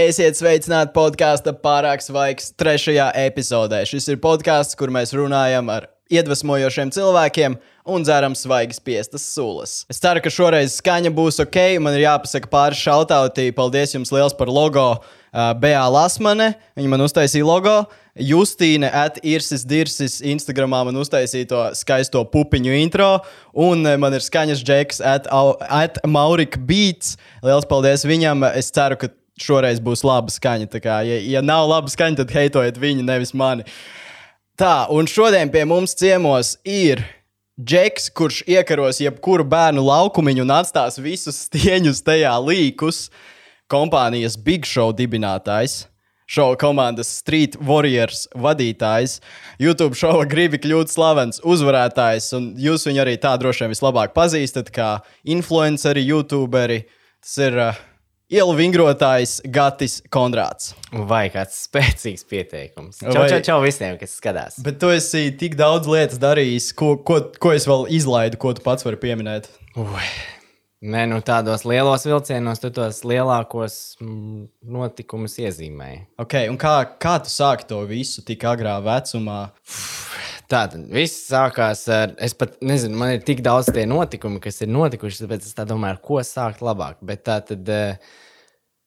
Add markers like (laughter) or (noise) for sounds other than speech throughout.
Esiet sveicināti podkāstu pārāk svaigs trešajā epizodē. Šis ir podkāsts, kur mēs runājam ar iedvesmojošiem cilvēkiem un dzeram svaigas piestas sulas. Es ceru, ka šoreiz skaņa būs ok. Man ir jāpasaka pāris šautauti. Paldies jums liels par logo. Uh, Bējā Lasmane, viņa man uztaisīja logo. Justīne, Irsis Dirsis, Instagramā man uztaisīja to skaisto pupiņu intro. Un man ir skaņas džeks, at, at Maurika Beats. Liels paldies viņam. Es ceru, ka šoreiz būs laba skaņa. Kā, ja, ja nav laba skaņa, tad heitojiet viņu, nevis mani. Tā, un šodien pie mums ciemos ir Džeks, kurš iekaros jebkuru bērnu laukumiņu un atstās visus stieņus tajā līkus. Kompānijas Big Show dibinātājs, šova komandas Street Warriors vadītājs, YouTube šova gribi kļūt slavens uzvarētājs, un jūs viņu arī tā droši vien vislabāk pazīstat kā influenceri, youtuberi. Tas ir uh, Ielu vingrotājs Gatis Konrāds. Vai kāds spēcīgs pieteikums. Čau, Vai... čau, čau visiem, kas skatās. Bet tu esi tik daudz lietas darījis, ko, ko, ko es vēl izlaidu, ko tu pats vari pieminēt. Ui. Nē, nu tādos lielos vilcienos tu tos lielākos mm, notikumus iezīmēji. Okay, kā, kā tu sāki to visu tik agrā vecumā? Tā tad viss sākās ar. Es pat nezinu, man ir tik daudz tie notikumi, kas ir notikuši, tāpēc es tā domāju, ar ko sākt labāk. Bet tā tad. Uh,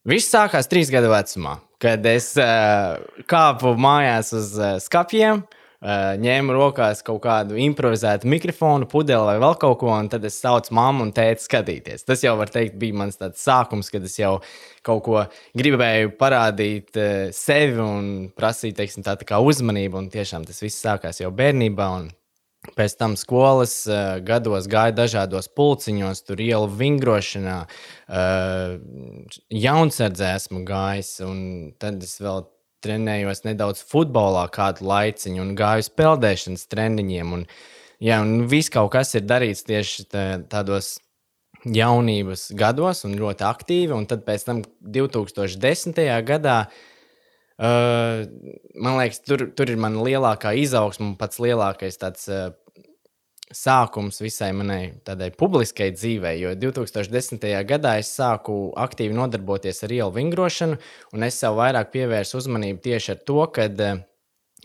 Viss sākās trīs gadu vecumā, kad es uh, kāpu mājās uz uh, skapiem, uh, ņēmu rokās kaut kādu improvizētu mikrofonu, pudeli vai vēl kaut ko, un tad es saucu mammu un tēti skatīties. Tas jau, var teikt, bija mans sākums, kad es jau kaut ko gribēju parādīt uh, sevi un prasīt, teiksim, tā, tā kā uzmanību, un tiešām tas viss sākās jau bērnībā. Un, Pēc tam skolas uh, gados gāja dažādos pulciņos, tur ielu vingrošanā, uh, jaunsardzē esmu gājis, tad es vēl trenējos nedaudz futbolā kādu laiciņu un gāju uz peldēšanas treniņiem. Un, jā, un viss kaut kas ir darīts tieši tā, tādos jaunības gados un ļoti aktīvi, un tad pēc tam 2010. gadā Uh, man liekas, tur, tur ir mana lielākā izaugsme un pats lielākais tāds, uh, sākums visai manai tādai publiskai dzīvei. Jo 2010. gadā es sāku aktīvi nodarboties ar ielu vingrošanu, un es sev vairāk pievērsu uzmanību tieši ar to, ka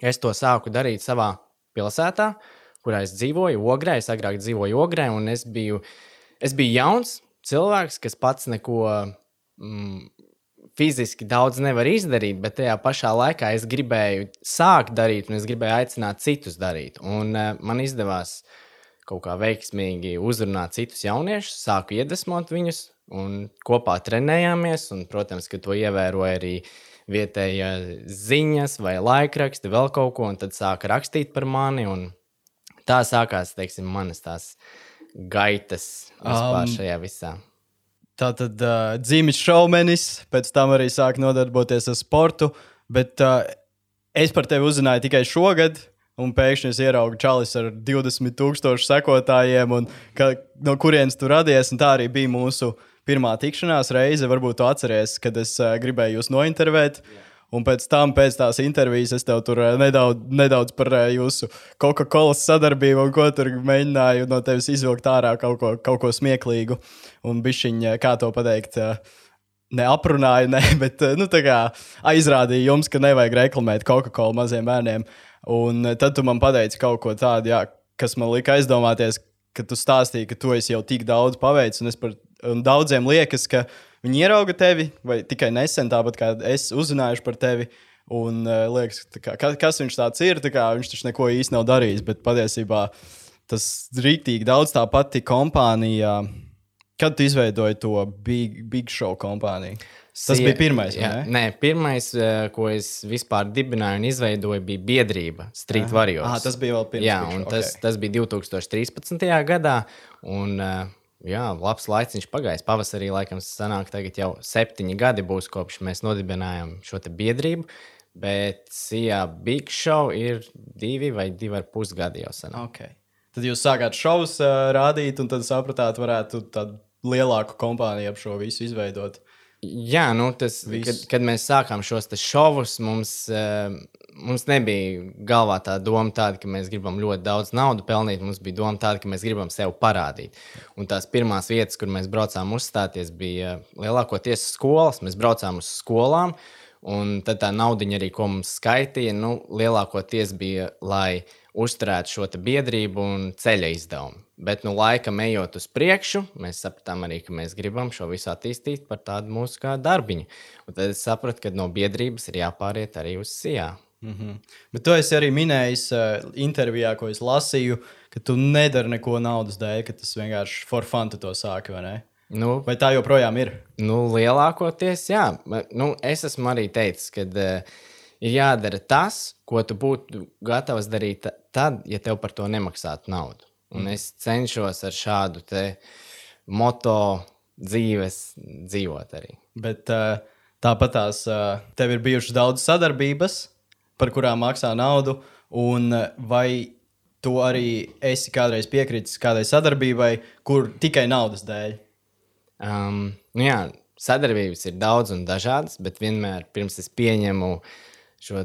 es to sāku darīt savā pilsētā, kurā es dzīvoju, Ogrē. Es agrāk dzīvoju Ogrē, un es biju, es biju jauns cilvēks, kas pats neko. Mm, fiziski daudz nevar izdarīt, bet tajā pašā laikā es gribēju sākt darīt, un es gribēju aicināt citus darīt. Un uh, man izdevās kaut kā veiksmīgi uzrunāt citus jauniešus, sāku iedvesmot viņus, un kopā trenējāmies. Un, protams, ka to ievēroja arī vietējā ziņas vai laikraksti, vēl kaut ko, un tad sāka rakstīt par mani. Tā sākās, teiksim, manas tās gaitas vispār um, šajā visā. Tā tad uh, dzīves šaumenis, pēc tam arī sāk nodarboties ar sportu. Bet uh, es par tevi uzzināju tikai šogad, un pēkšņi es ieraugu čalis ar 20,000 sekotājiem, un ka, no kurienes tu radies. Tā arī bija mūsu pirmā tikšanās reize. Varbūt tu atceries, kad es uh, gribēju jūs nointervēt. Yeah. Un pēc tam, pēc tās intervijas, es tev tur eh, nedaudz, nedaudz par eh, jūsu Coca-Cola sadarbību un ko tur mēģināju no tevis izvilkt ārā kaut ko, kaut ko smieklīgu. Un bišķiņ, kā to pateikt, eh, neaprunāju, ne, (laughs) bet nu, aizrādīju jums, ka nevajag reklamēt Coca-Cola maziem bērniem. Un tad tu man pateici kaut ko tādu, jā, kas man lika aizdomāties, ka tu stāstīji, ka tu esi jau tik daudz paveicis. Un, par, un daudziem liekas, ka Viņi ierauga tevi, vai tikai nesen, tāpat kā es uzzināju par tevi. Un uh, liekas, kā, kas viņš tāds ir, tā kā, viņš taču neko īsti nav darījis. Bet patiesībā tas rīktīgi daudz tā pati kompānija. Kad tu izveidoji to Big, big Show kompāniju? Tas Sie, bija pirmais. Jā, ne? nē, pirmais, eh, ko es vispār dibināju un izveidoju, bija biedrība Street Aha. Warriors. Ah, tas bija vēl pirms. Jā, un tas, okay. tas bija 2013. gadā. Un, uh, Jā, labs laiks pagājis. Pavasarī laikam sanāk, tagad jau septiņi gadi būs kopš mēs nodibinājām šo biedrību. Bet Sijā Big Show ir divi vai divi ar pus gadi jau sen. Okay. Tad jūs sākāt šovus uh, rādīt, un tad sapratāt, varētu tādu lielāku kompāniju ap šo visu izveidot. Jā, nu tas, Visu. kad, kad mēs sākām šos šovus, mums uh, mums nebija galvā tā doma, tāda, ka mēs gribam ļoti daudz naudas pelnīt. Mums bija doma tāda, ka mēs gribam sev parādīt. Un tās pirmās vietas, kur mēs braucām uzstāties, bija lielākoties skolas. Mēs braucām uz skolām. Un tad tā nauda arī, ko mums skaitīja, nu, lielākoties bija, lai uzturētu šo biedrību un ceļa izdevumu. Bet, nu, laikam ejot uz priekšu, mēs sapratām arī, ka mēs gribam šo visu attīstīt par tādu mūsu kā darbiņu. Un tad es sapratu, ka no biedrības ir jāpāriet arī uz SIA. Mm -hmm. Bet tu esi arī minējis uh, intervijā, ko es lasīju, ka tu nedari neko naudas dēļ, ka tas vienkārši for fun to sāki? Nu, vai tā joprojām ir? Nu, lielākoties, jā. Nu, es esmu arī teicis, ka uh, ir jādara tas, ko tu būtu gatavs darīt tad, ja tev par to nemaksātu naudu. Un mm. es cenšos ar šādu moto dzīves dzīvot arī. Bet uh, tāpat tās uh, tev ir bijušas daudz sadarbības, par kurām maksā naudu, un vai tu arī esi kādreiz piekritis kādai sadarbībai, kur tikai naudas dēļ? Um, nu jā, sadarbības ir daudz un dažādas, bet vienmēr pirms es pieņemu šo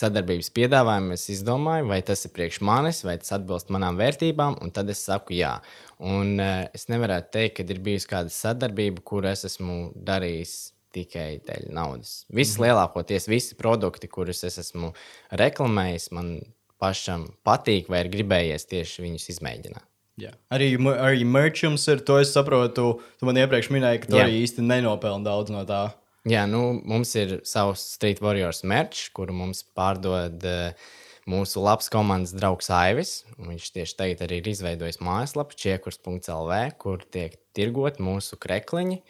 sadarbības piedāvājumu es izdomāju, vai tas ir priekš manis, vai tas atbilst manām vērtībām, un tad es saku, jā. Un uh, es nevaru teikt, ka ir bijusi kāda sadarbība, kur es esmu darījis tikai dēļ naudas. Viss mm -hmm. lielākoties, visi produkti, kurus es esmu reklamējis, man pašam patīk, vai ir gribējies tieši viņus izmēģināt. Jā. Arī, arī merchants ir, to es saprotu. Tu man iepriekš minēji, ka tu Jā. arī īsti nenopelni daudz no tā. Jā, nu, mums ir savs Street Warriors merch, kuru mums pārdod uh, mūsu labs komandas draugs Aivis. Viņš tieši tagad arī ir izveidojis mājaslapu čiekurs.lv, kur tiek tirgot mūsu krekliņi.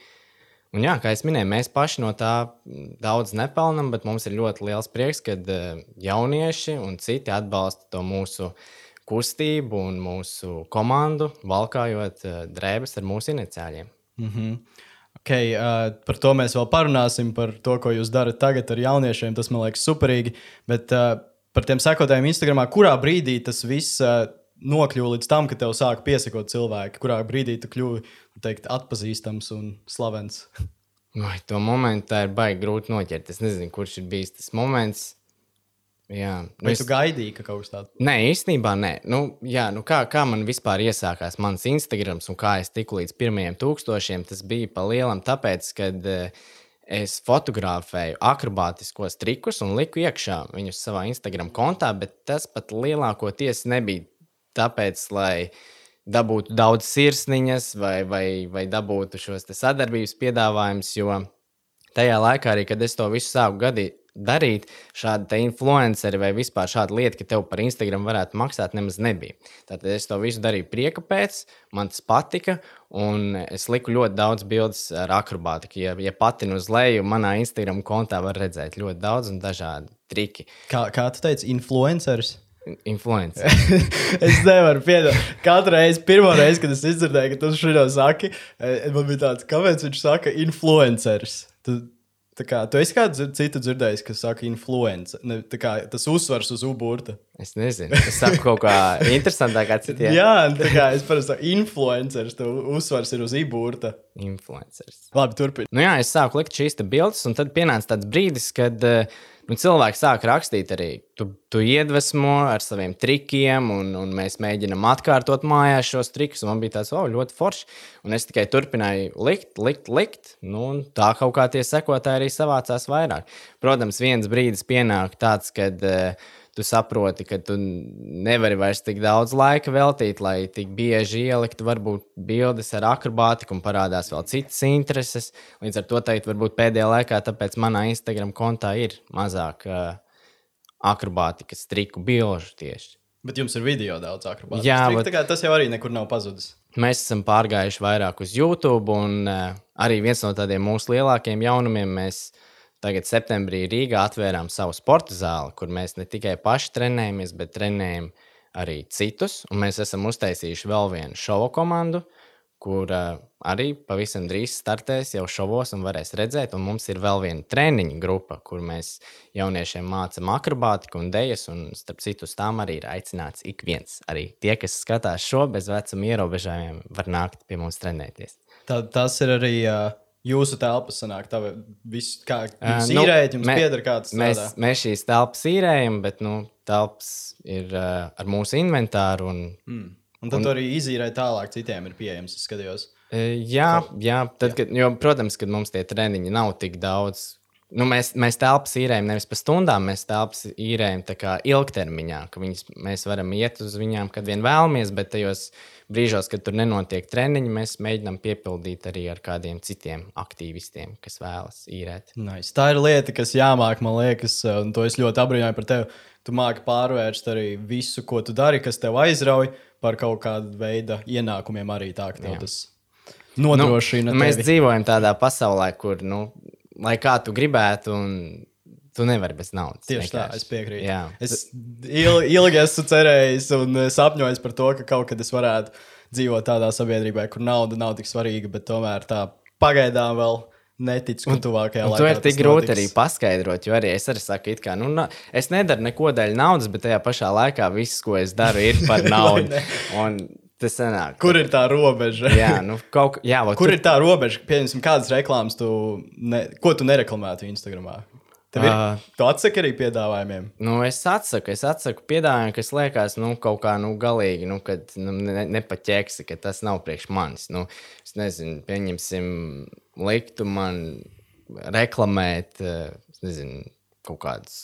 Un jā, kā jau minēju, mēs paši no tā daudz nepelnām, bet mums ir ļoti liels prieks, ka uh, jaunieši un citi atbalsta to mūsu kustību un mūsu komandu, valkājot uh, drēbes ar mūsu iniciāļiem. Mm -hmm. Okay, uh, par to mēs vēl parunāsim, par to, ko jūs darat tagad ar jauniešiem. Tas man liekas superīgi. Bet uh, par tiem sekotājiem Instagram, kurā brīdī tas viss uh, nokļuva līdz tam, ka tev sāka piesakot cilvēki, kurā brīdī tu kļuvi teikt, atpazīstams un slavens? Vai to momentu ir baigi grūti noķert. Es nezinu, kurš ir bijis tas moments. Jā, nu Vai es... tu gaidīji, ka kaut kas tāds? Nē, īstenībā nē. Nu, jā, nu kā, kā man vispār iesākās mans Instagram un kā es tiku līdz pirmajiem tūkstošiem, tas bija pa lielam, tāpēc, ka uh, es fotografēju akrobātiskos trikus un liku iekšā viņus savā Instagram kontā, bet tas pat lielākoties nebija tāpēc, lai dabūtu daudz sirsniņas vai, vai, vai dabūtu šos sadarbības piedāvājumus, jo tajā laikā arī, kad es to visu sāku gadīt darīt, šāda influenceri vai vispār šāda lieta, ka tev par Instagram varētu maksāt, nemaz nebija. Tad es to visu darīju prieka pēc, man tas patika, un es liku ļoti daudz bildes ar akrobātiku. Ja, ja patinu uz leju, manā Instagram kontā var redzēt ļoti daudz un dažādi triki. Kā, kā tu teici, influenceris? Influence. (laughs) es nevaru piedot. Katru reizi, pirmo reizi, kad es dzirdēju, ka tu šo saki, eh, man bija tāds, kāpēc viņš saka influenceris. Tu, Kā, tu esi kādu citu dzirdējis, kas saka, influence. Ne, kā, tas uzsvars uz uburta. Es nezinu, tas saka kaut kā interesantāk kā citiem. Jā, tā kā es parasti saku, influenceris, tev uzsvars ir uz iburta. Influenceris. Labi, turpini. Nu jā, es sāku likt šīs bildes, un tad pienāca tāds brīdis, kad uh, Un cilvēki sāk rakstīt arī, tu, tu iedvesmo ar saviem trikiem, un, un mēs mēģinām atkārtot mājās šos trikus. Man bija tāds, oh, ļoti forši. Un es tikai turpināju likt, likt, likt. Nu, tā kaut kā tie sekotāji arī savācās vairāk. Protams, viens brīdis pienāk tāds, kad uh, tu saproti, ka tu nevari vairs tik daudz laika veltīt, lai tik bieži ieliktu varbūt bildes ar akrobātiku un parādās vēl citas intereses. Līdz ar to teikt, varbūt pēdējā laikā, tāpēc manā Instagram kontā ir mazāk uh, akrobātikas triku bilžu tieši. Bet jums ir video daudz akrobātikas. Jā, bet... tas jau arī nekur nav pazudis. Mēs esam pārgājuši vairāk uz YouTube, un uh, arī viens no tādiem mūsu lielākajiem jaunumiem mēs mēs Tagad septembrī Rīgā atvērām savu sporta zāli, kur mēs ne tikai paši trenējamies, bet trenējam arī citus. Un mēs esam uztaisījuši vēl vienu šovu komandu, kur uh, arī pavisam drīz startēs jau šovos un varēs redzēt. Un mums ir vēl viena treniņa grupa, kur mēs jauniešiem mācām akrobātiku un dēļas. Un starp citu, tām arī ir aicināts ik viens. Arī tie, kas skatās šo bez vecuma ierobežojumiem, var nākt pie mums trenēties. Tā, tas ir arī. Uh jūsu telpas sanāk? Tā viss, kā jūs nu, īrējat, jums mē- pieder kāds Mēs, strādā? mēs šīs telpas īrējam, bet nu, telpas ir uh, ar mūsu inventāru. Un, Mm. Un tad un... arī izīrēt tālāk, citiem ir pieejams. Es skatījos. E, Jā, jā, tad, kad, jo, protams, kad mums tie treniņi nav tik daudz. Nu, mēs, mēs telpas īrējam nevis pa stundām, mēs telpas īrējam ilgtermiņā, ka viņas, mēs varam iet uz viņām, kad vien vēlamies, bet tajos brīžos, kad tur nenotiek treniņi, mēs mēģinām piepildīt arī ar kādiem citiem aktīvistiem, kas vēlas īrēt. Nice. Tā ir lieta, kas jāmāk, man liekas, un to es ļoti apbrīnoju par tevi. Tu māki pārvērst arī visu, ko tu dari, kas tev aizrauj par kaut kādu veidu ienākumiem. Arī tā, ka tev Jā. tas nodrošina. Nu, mēs tevi. dzīvojam tādā pasaulē, kur, nu, lai kā tu gribētu, un tu nevari bez naudas. Tieši tā, vienkārši. es piekrītu. Jā, Es il, ilgi esmu cerējis un sapņojis par to, ka kaut kad es varētu dzīvot tādā sabiedrībā, kur nauda nav tik svarīga, bet tomēr tā pagaidām vēl neticu, ka tuvākajā laikā. to ir tik grūti arī paskaidrot, jo arī es arī saku, kā, nu, na, es nedaru neko dēļ naudas, bet tajā pašā laikā viss, ko es daru, ir par (laughs) naudu. Un tas sanāk. Kur ir tā robeža? Jā, nu, kaut kā, (laughs) Kur tur- ir tā robeža? Pieņemsim, kādas reklāmas tu, ne, ko tu nereklamētu Instagram? Tev ir, Ā. tu atsaki arī piedāvājumiem. Nu, es atsaku, es atsaku piedāvājumu, kas liekas, nu, kaut kā, nu, galīgi, nu, kad nu, ne, nepaķēksi, ka tas nav priekš manis. Nu, es nezinu, pieņemsim, liktu man reklamēt, eh, nezinu, kaut kādas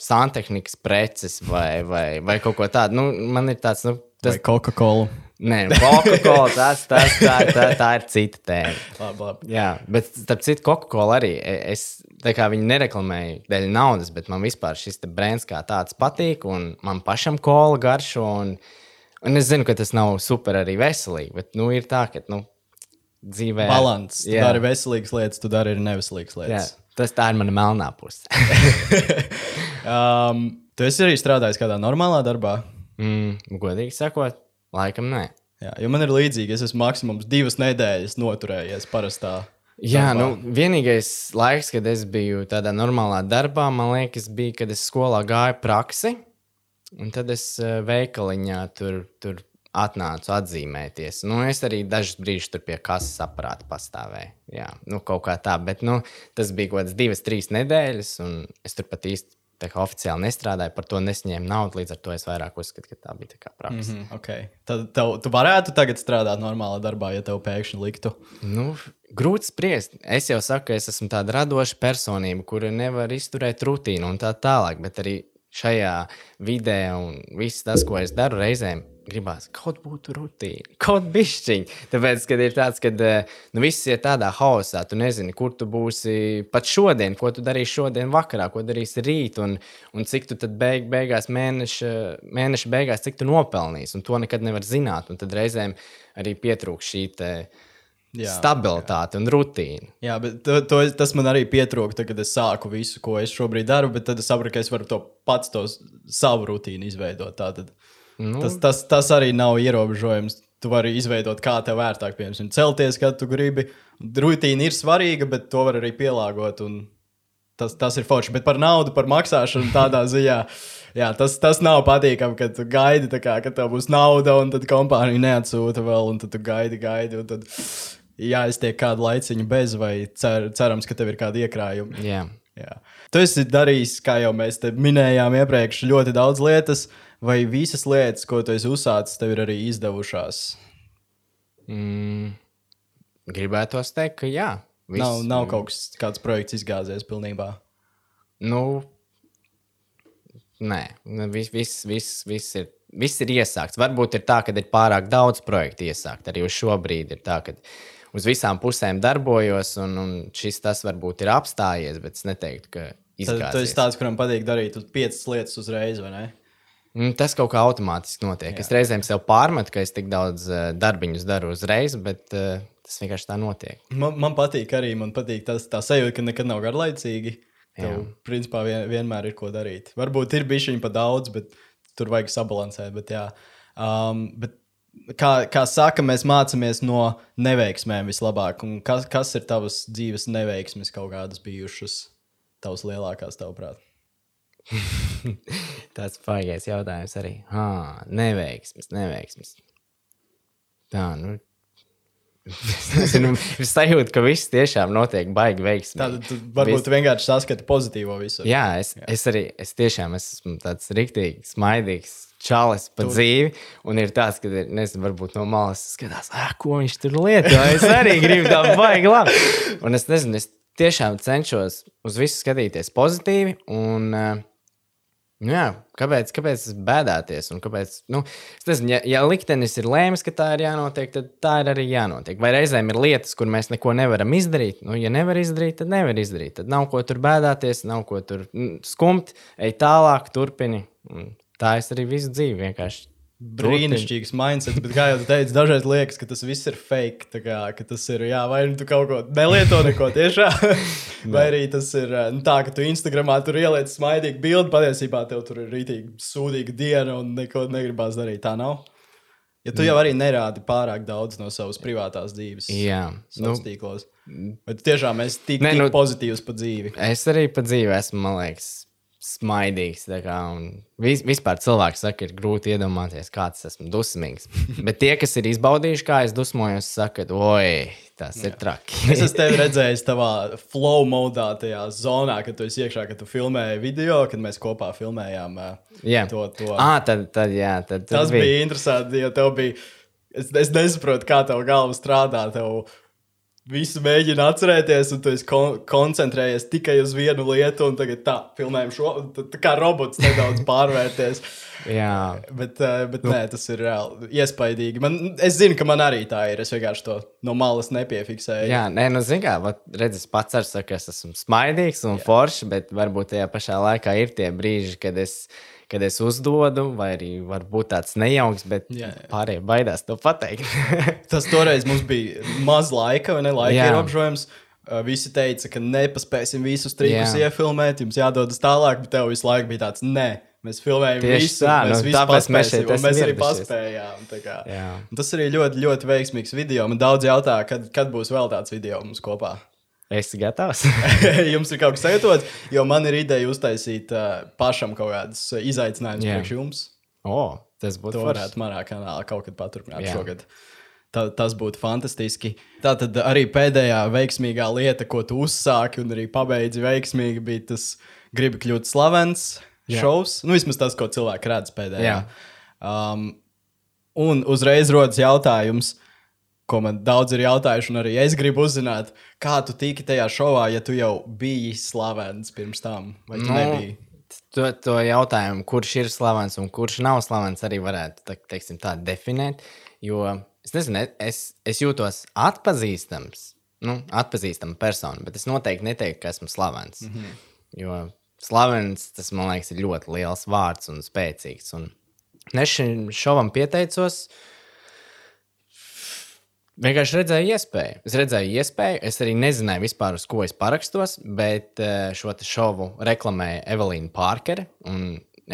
santehnikas preces vai, vai, vai kaut ko tādu. Nu, man ir tāds, nu, Tas ir Coca-Cola. nē, Coca-Cola, tas, tas, tā, tā, tā ir cita tēma. Labi, labi. Jā, bet starp citu, Coca-Cola arī. e- Es tā kā viņi nereklamēju dēļ naudas, bet man vispār šis te brands kā tāds patīk, un man pašam kola garšo. Un, un es zinu, ka tas nav super arī veselīgi, bet nu, ir tā, ka nu, dzīvē Balans. Tu Jā. dari veselīgas lietas, tu dari arī neveselīgas Jā, lietas. Tas tā ir mana melnā puse. (laughs) Um, tu esi arī strādājis kādā normālā darbā. mm, godīgi sakot, laikam nē. Jā, jo man ir līdzīgi, es esmu maksimums divas nedēļas noturējies parastā. Jā, darbā. nu, vienīgais laiks, kad es biju tādā normālā darbā, man liekas, bija, kad es skolā gāju praksi. Un tad es eh, veikaliņā tur, tur atnācu atzīmēties. Nu, es arī dažus brīžus tur pie kases aparāta pastāvēju. Jā, nu, kaut kā tā. Bet nu, tas bija kaut kādas divas, trīs nedēļas, un es tur pat īsti tā kā oficiāli nestrādāju, par to nesņēmu naudu. Līdz ar to es vairāk uzskatu, ka tā bija tā praksa. Mm, okay. Tad tev, tu varētu tagad strādāt normālā darbā, ja tev pēkšņi liktu. Nu, grūti spriest. Es jau saku, ka es esmu tāda radoša personība, kura nevar izturēt rutīnu un tā tālāk. Bet arī šajā vidē un viss tas, ko es daru, reizēm gribās kaut būtu rutīna, (laughs) kaut bišķiņa. Tāpēc, kad ir tāds, ka nu, viss ir tādā haosā, tu nezini, kur tu būsi pat šodien, ko tu darīsi šodien vakarā, ko darīsi rīt, un, un cik tu beig, beigās mēneša, mēneša beigās, cik tu nopelnīsi. Un to nekad nevar zināt. Un tad reizēm arī pietrūkst šī te, Jā, stabilitāte un rutīna. Jā, bet to, to, tas man arī pietrūka, kad es sāku visu, ko es šobrīd daru, bet tad es sapratu, ka es varu to pats to savu rutīnu izveidot. Tātad, Nu, tas, tas, tas arī nav ierobežojums. Tu vari izveidot, kā tev vērtāk, piemēram, celties, kad tu gribi. Rutīna ir svarīga, bet to var arī pielāgot. un Tas, tas ir forši. Bet par naudu, par maksāšanu tādā (laughs) ziņā, jā, tas, tas nav patīkami, kad tu gaidi, kā, ka tev būs nauda, un tad kompānija neatsūta vēl, un tad tu gaidi, gaidi. un Tad, jā, es tiek kādu laiciņu bez, vai cer, cerams, ka tev ir kāda iekrājuma. jā. Jā. Tu esi darījis, kā jau mēs te minējām iepriekš, ļoti daudz lietas, vai visas lietas, ko tu esi uzsācis, tev ir arī izdevušās. Mm, gribētos teikt, ka jā. Viss, nav, nav kaut kas, kāds projekts izgāzies pilnībā. Nu, nē, nu, viss vis, vis, vis ir, viss ir iesākts. Varbūt ir tā, ka ir pārāk daudz projektu iesākt. Arī uz šo brīdi ir tā, ka uz visām pusēm darbojos, un, un šis tas varbūt ir apstājies, bet es neteiktu, ka Tad tu esi izgāzies. tāds, kuram patīk darīt piecas lietas uzreiz, vai ne? Mm, Tas kaut kā automātiski notiek. Jā. Es reizēm sev pārmetu, ka es tik daudz uh, darbiņus daru uzreiz, bet uh, tas vienkārši tā notiek. Man, man patīk arī, man patīk tas tā sajūta, ka nekad nav garlaicīgi. Tev, principā, vien, vienmēr ir ko darīt. Varbūt ir bijis viņa pa daudz, bet tur vajag sabalansēt. Bet, jā. um, bet kā, kā saka, mēs mācāmies no neveiksmēm vislabāk. Un Kas, kas ir tavas dzīves neveiksmes kaut kādas bijušas? Tavas lielākās, tavuprāt. (laughs) Tāds baigais jautājums arī. Ha, neveiksmes, neveiksmes. Tā, nu. (laughs) es nezinu, es sajūtu, ka viss tiešām notiek baigi veiksmīgi. Tad varbūt tu vienkārši saskati pozitīvo visu. Jā, es, Jā. es arī es tiešām esmu tāds rīktīgi smaidīgs. Čalis pa tur. dzīvi, un ir tāds, ka, ir, nezinu, varbūt no malas skatās, ah, ko viņš tur lieto. Es arī gribu tā baigi labi. Un es nezinu, es tiešām cenšos uz visu skatīties pozitīvi. Un, uh, Nu jā, kāpēc, kāpēc bēdāties? Kāpēc, nu, nezinu, ja, ja liktenis ir lēmis, ka tā ir jānotiek, tad tā ir arī jānotiek. Vai reizēm ir lietas, kur mēs neko nevaram izdarīt? Nu, ja nevar izdarīt, tad nevar izdarīt. Tad nav ko tur bēdāties, nav ko tur mm, skumt, ej tālāk, turpini. Un tā es arī visu dzīvi vienkārši brīnišķīgs mindset, bet, kā jau teicu, dažreiz liekas, ka tas viss ir fake. Kā, tas ir, jā, vai nu tu kaut ko nelieto neko tiešām, (laughs) vai arī tas ir nu, tā, ka tu Instagramā tur ieliec smaidīgu bildi, patiesībā tev tur ir rītīgi sūdīga diena un neko negribās darīt. Tā nav. Ja tu jau arī nerādi pārāk daudz no savas privātās dzīves, jā, nu, tīklos. Bet tiešām es tik, ne, nu, pozitīvs pa dzīvi. Es arī pa dzīvi esmu, man liekas, smaidīgs. Kā, vis, vispār cilvēks saka, ir grūti iedomāties, kāds esmu dusmīgs. (laughs) Bet tie, kas ir izbaudījuši, kā es dusmojos, saka, oi, tas Jā. ir traki. es esmu tevi redzējis tavā flow modā, tajā zonā, kad tu esi iekšā, kad tu filmēji video, kad mēs kopā filmējām jā. to. to. À, tad, tad, jā, tad, tad Tas bija, bija interesanti, jo tev bija. Es, es nesaprotu, kā tev galva strādā. Tev visu mēģina atcerēties, un tu kon koncentrējies tikai uz vienu lietu, un tagad tā, filmējam šo, tā, tā kā robots nedaudz pārvērties. (laughs) Jā, bet, eh, bet nu. nē, tas ir reāli iespaidīgi. Man, es zinu, ka man arī tā ir. Es vienkārši to no malas nepiefiksēju. Jā, nē, nu, zini, kā, redzes, pats ar saku, es esmu smaidīgs un Jā. foršs, bet varbūt tajā pašā laikā ir tie brīži, kad es esmu kad es uzdodu, vai arī varbūt tāds nejauks, bet jā, jā. pārējie baidās to pateikt. (laughs) Tas toreiz mums bija maz laika, vai ne? Laika ierobežojums. Visi teica, ka nepaspēsim visus trījus iefilmēt, jums jādodas tālāk, bet tev visu laiku bija tāds, nē, mēs filmējam Tieši visu, tā, mēs nu, visu paspēsim, mēs, mēs arī paspējām. Tas arī ļoti, ļoti veiksmīgs video. Man daudz jautā, kad, kad būs vēl tāds video mums kopā. Es esmu gatavs. (laughs) jums ir kaut kas sagatavots, jo man ir ideja uztaisīt uh, pašam kaut kādus izaicinājumus priekš jums. Oh, tas būtu labi. varētu manā kanālā kaut kad paturpināt Jā. šogad. Tā, tas būtu fantastiski. Tā tad arī pēdējā veiksmīgā lieta, ko tu uzsāki un arī pabeidzi veiksmīgi, bija tas gribi kļūt slavens Jā. šovs. Nu, vismaz tas, ko cilvēki redz pēdējā. Um, un uzreiz rodas jautājums, ko man daudz ir jautājuši, un arī es gribu uzzināt, kā tu tiki tajā šovā, ja tu jau biji slavens pirms tam, vai tu nu, nebiji? To, to jautājumu, kurš ir slavens un kurš nav slavens, arī varētu te, teiksim, tā definēt. Jo es nezinu, es, es jūtos atpazīstams, nu, atpazīstama persona, bet es noteikti neteiktu, ka esmu slavens. Mm -hmm. Jo slavens, tas man liekas, ir ļoti liels vārds un spēcīgs. Un es šim šovam pieteicos. Uh, Vienkārši redzēju iespēju. Es redzēju iespēju, es arī nezināju, vispār, uz ko es parakstos, bet eh, šo šovu reklamēja Evelīna Pārkere.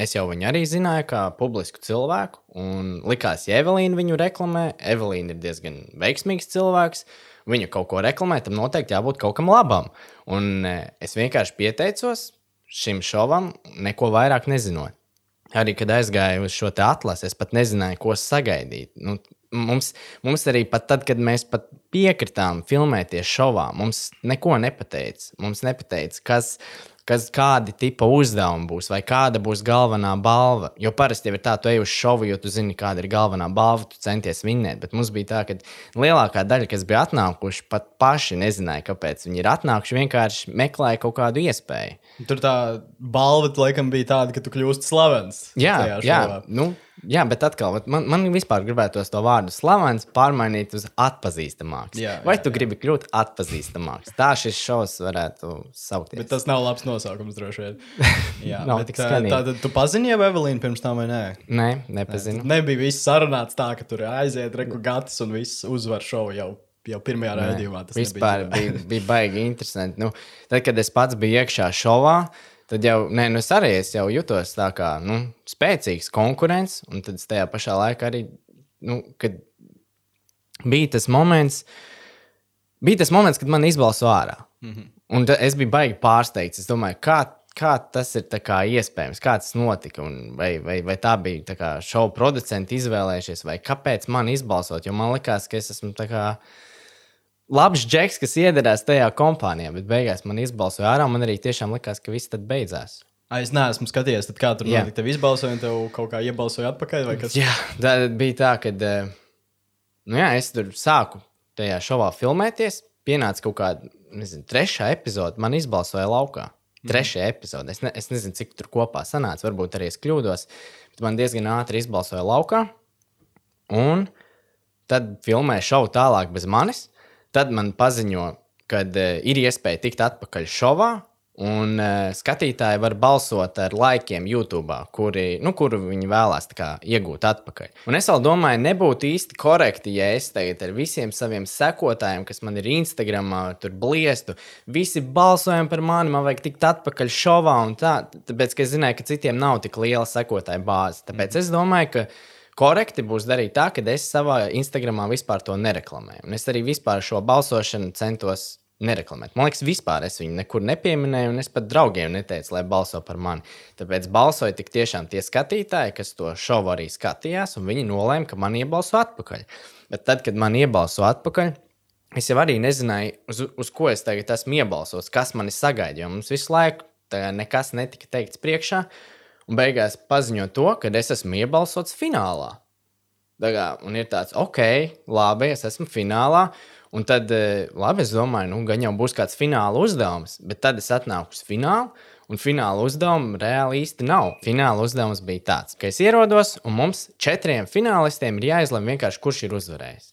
Es jau viņu arī zināju, kā publisku cilvēku. Un likās, ja Evelīna viņu reklamē, Evelīna ir diezgan veiksmīgs cilvēks. Viņa kaut ko reklamē, tam noteikti jābūt kaut kam labam. Un eh, es vienkārši pieteicos šim šovam, neko vairāk nezinot. Arī kad aizgāju uz šo atlasi, es pat nezināju, ko sagaidīt. Nu, mums, mums arī pat tad, kad mēs piekritām filmēties šovā, mums neko nepateica. Mums nepateica, kas, kas, kādi tipa uzdevumi būs, vai kāda būs galvenā balva. Jo parasti jau ir tā, tu ej uz šovu, jo tu zini, kāda ir galvenā balva, tu centies vinnēt. Bet mums bija tā, ka lielākā daļa, kas bija atnākuši, pat paši nezināja, kāpēc viņi ir atnākuši. Vienkārši meklēja kaut kādu iespēju. Tur tā balva, laikam, bija tāda, ka tu kļūsi slavens. Jā, jā. Nu, Jā, bet atkal, man, man vispār gribētos to vārdu slavens pārmainīt uz atpazīstamāks. Jā, Vai jā, tu jā. gribi kļūt atpazīstamāks? Tā šis šovs varētu saukties. Bet tas nav labs nosaukums, droši vien. (laughs) Jā, nav tik skanīgi. Tā, tad tu pazini jau Evelīnu pirms tam vai nē? Nē, nepazinu. Nē, nebija viss sarunāts tā, ka tur aiziet, reku gatis un viss uzvar šovu jau jau pirmajā raidījumā. Tas vispār bija, bija baigi interesanti. Nu, tad, kad es pats biju iekšā šovā, tad jau, nē, nu es arī es jau jutos tā kā nu, spēcīgs konkurents, un tad tajā pašā laikā arī, nu, kad bija tas moments, bija tas moments, kad man izbalso ārā. Mm -hmm. Un es biju baigi pārsteigts. Es domāju, kā, kā tas ir iespējams, kā tas notika. Vai, vai, vai tā bija šovu producenti izvēlējušies, vai kāpēc man izbalsot. Jo man likās, ka es esmu tā kā labs džeks, kas iedarās tajā kompānijā, bet beigās man izbalsoja ārā. Man arī tiešām likās, ka viss tad beidzās. Ai, Es neesmu skatījies, tad kā tur notika. Tev izbalsoja, un tev kaut kā iebalsoja atpakaļ? Jā, tā bija tā, ka nu jā, es tur sāku tajā šovā filmēties. Pienāca kaut kāda nezinu, trešā epizode, man izbalsoja laukā. Trešā epizode. Es, ne, es nezinu, cik tur kopā sanāca. Varbūt arī es kļūdos. Bet man diezgan ātri izbalsoja laukā. Un tad filmēja šovu tālāk bez manis. Tad man paziņo, ka uh, ir iespēja tikt atpakaļ šovā. Un uh, skatītāji var balsot ar laikiem YouTube, kuri, nu, kuru viņi vēlās kā, iegūt atpakaļ. Un es vēl domāju, nebūtu īsti korekti, ja es tagad ar visiem saviem sekotājiem, kas man ir Instagram, tur bliestu, visi balsojam par mani, man vajag tikt atpakaļ šovā un tā. Tāpēc, ka es zināju, ka citiem nav tik liela sekotāja bāze. Tāpēc es domāju, ka korekti būs darīt tā, ka es savā Instagramā vispār to nereklamēju. Un es arī vispār šo balsošanu centos nereklamēt. Man liekas, vispār es viņu nekur nepieminēju, un es pat draugiem neteicu, lai balso par mani. Tāpēc balsoja tik tiešām tie skatītāji, kas to šovu arī skatījās, un viņi nolēma, ka man iebalso atpakaļ. Bet tad, kad man iebalso atpakaļ, es jau arī nezināju, uz, uz ko es tagad esmu iebalsots, kas mani sagaida. Jo mums visu laiku nekas netika teikts priekšā, un beigās paziņo to, ka es esmu iebalsots finālā. Kā, un ir tāds, ok, labi, es esmu finālā. Un tad, eh, labi, es domāju, nu, gan jau būs kāds fināla uzdevums, bet tad es atnāku uz finālu, un fināla uzdevuma reāli īsti nav. Fināla uzdevums bija tāds, ka es ierodos, un mums četriem finālistiem ir jāizlemj vienkārši, kurš ir uzvarējis.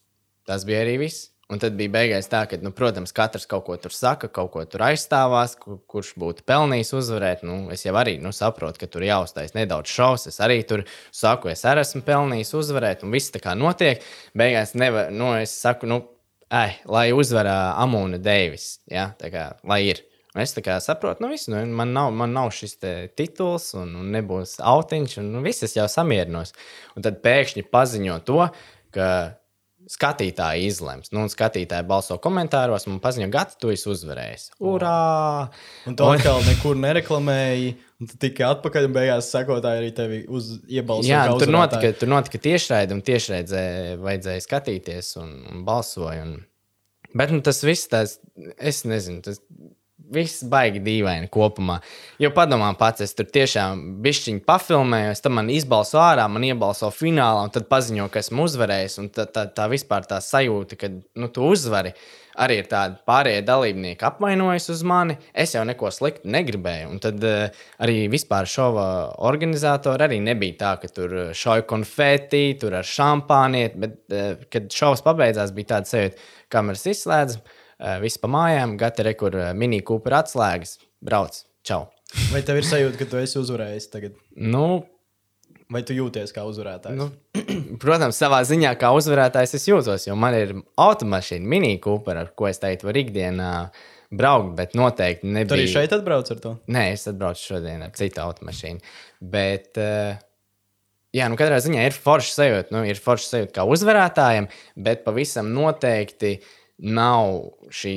Tas bija arī viss. Un tad bija beigās tā, ka, nu, protams, katrs kaut ko tur saka, kaut ko tur aizstāvās, kur, kurš būtu pelnījis uzvarēt. Nu, es jau arī nu, saprotu, ka tur jāuztais nedaudz šausmas. Es arī tur saku, es arī esmu pelnījis uzvarēt, un viss tā kā notiek. Beigās nevar, nu, es saku, nu, ai, lai uzvarā Amūna Deivis. Ja? Tā Kā, lai ir. Un es saprotu, nu, visu, nu, man, nav, man nav šis tituls, un, un nebūs autiņš, un nu, viss es jau samierinos. Un tad pēkšņi paziņo to, ka skatītāji izlems. Nu, un skatītāji balso komentāros, un paziņo, ka tu esi uzvarējis. Urā! Un tu atkal nekur nereklamēji, un tu tikai atpakaļ, un beigās sekotāji arī tevi uz iebalsoja. Jā, kā tur notika, tur notika tiešraide, un tiešraidē vajadzēja skatīties, un, un balsoja. Un... Bet nu, tas viss, tas, es nezinu, tas viss baigi dīvaini kopumā. Jo padomā pats, es tur tiešām bišķiņu pafilmēju, es tam man izbalso ārā, man iebalso finālā, un tad paziņo, ka esmu uzvarējis. Un tā, tā, tā vispār tā sajūta, ka nu, tu uzvari. Arī ir tādi pārējie dalībnieki apvainojas uz mani. Es jau neko sliktu negribēju. Un tad uh, arī vispār šova organizatori arī nebija tā, ka tur eh, šauja konfeti, tur ar šampānieti. Bet, kad šovs pabeidzās, bija tāds sajūta, kameras izslēdz, uh, viss pa mājām, gatavi rekur mini kūpera atslēgas, brauc, čau. Vai tev ir sajūta, ka tu esi uzvarējis tagad? Nu, Vai tu jūties kā uzvarētājs? Nu, (clears throat) protams, savā ziņā kā uzvarētājs es jūtos, jo man ir automašīna, mini kūpera, ar ko es teiktu, var ikdienā braukt, bet noteikti nebija. arī šeit atbrauc ar to? Nē, es atbraucu šodien ar citu automašīnu. Bet, uh, jā, nu katrā ziņā ir forša sajūta. Nu, ir forša sajūta kā uzvarētājiem, bet pavisam noteikti nav šī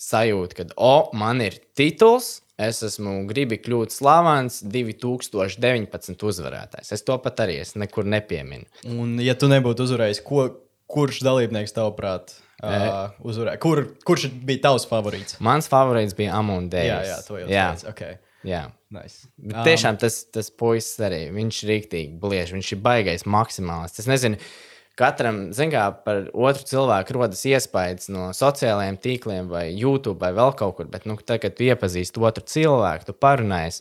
sajūta, ka, o, man ir tituls. Es esmu gribi kļūt slavens, 2019 uzvarētājs. Es to pat arī es nekur nepieminu. Un, ja tu nebūtu uzvarējis, ko, kurš dalībnieks tavuprāt uh, uzvarēja? Kur, kurš bija tavs favorīts? Mans favorīts bija Amons Dēļ. Jā, jā, to jau teicu. Okay. jā. Nice. Bet tiešām tas, tas puisis arī, viņš ir rīktīgi blieži, viņš ir baigais maksimālists. Es nezinu, katram, zin kā, par otru cilvēku rodas iespējas no sociālajiem tīkliem vai YouTube vai vēl kaut kur, bet, nu, tad, kad tu iepazīsti otru cilvēku, tu parunājies,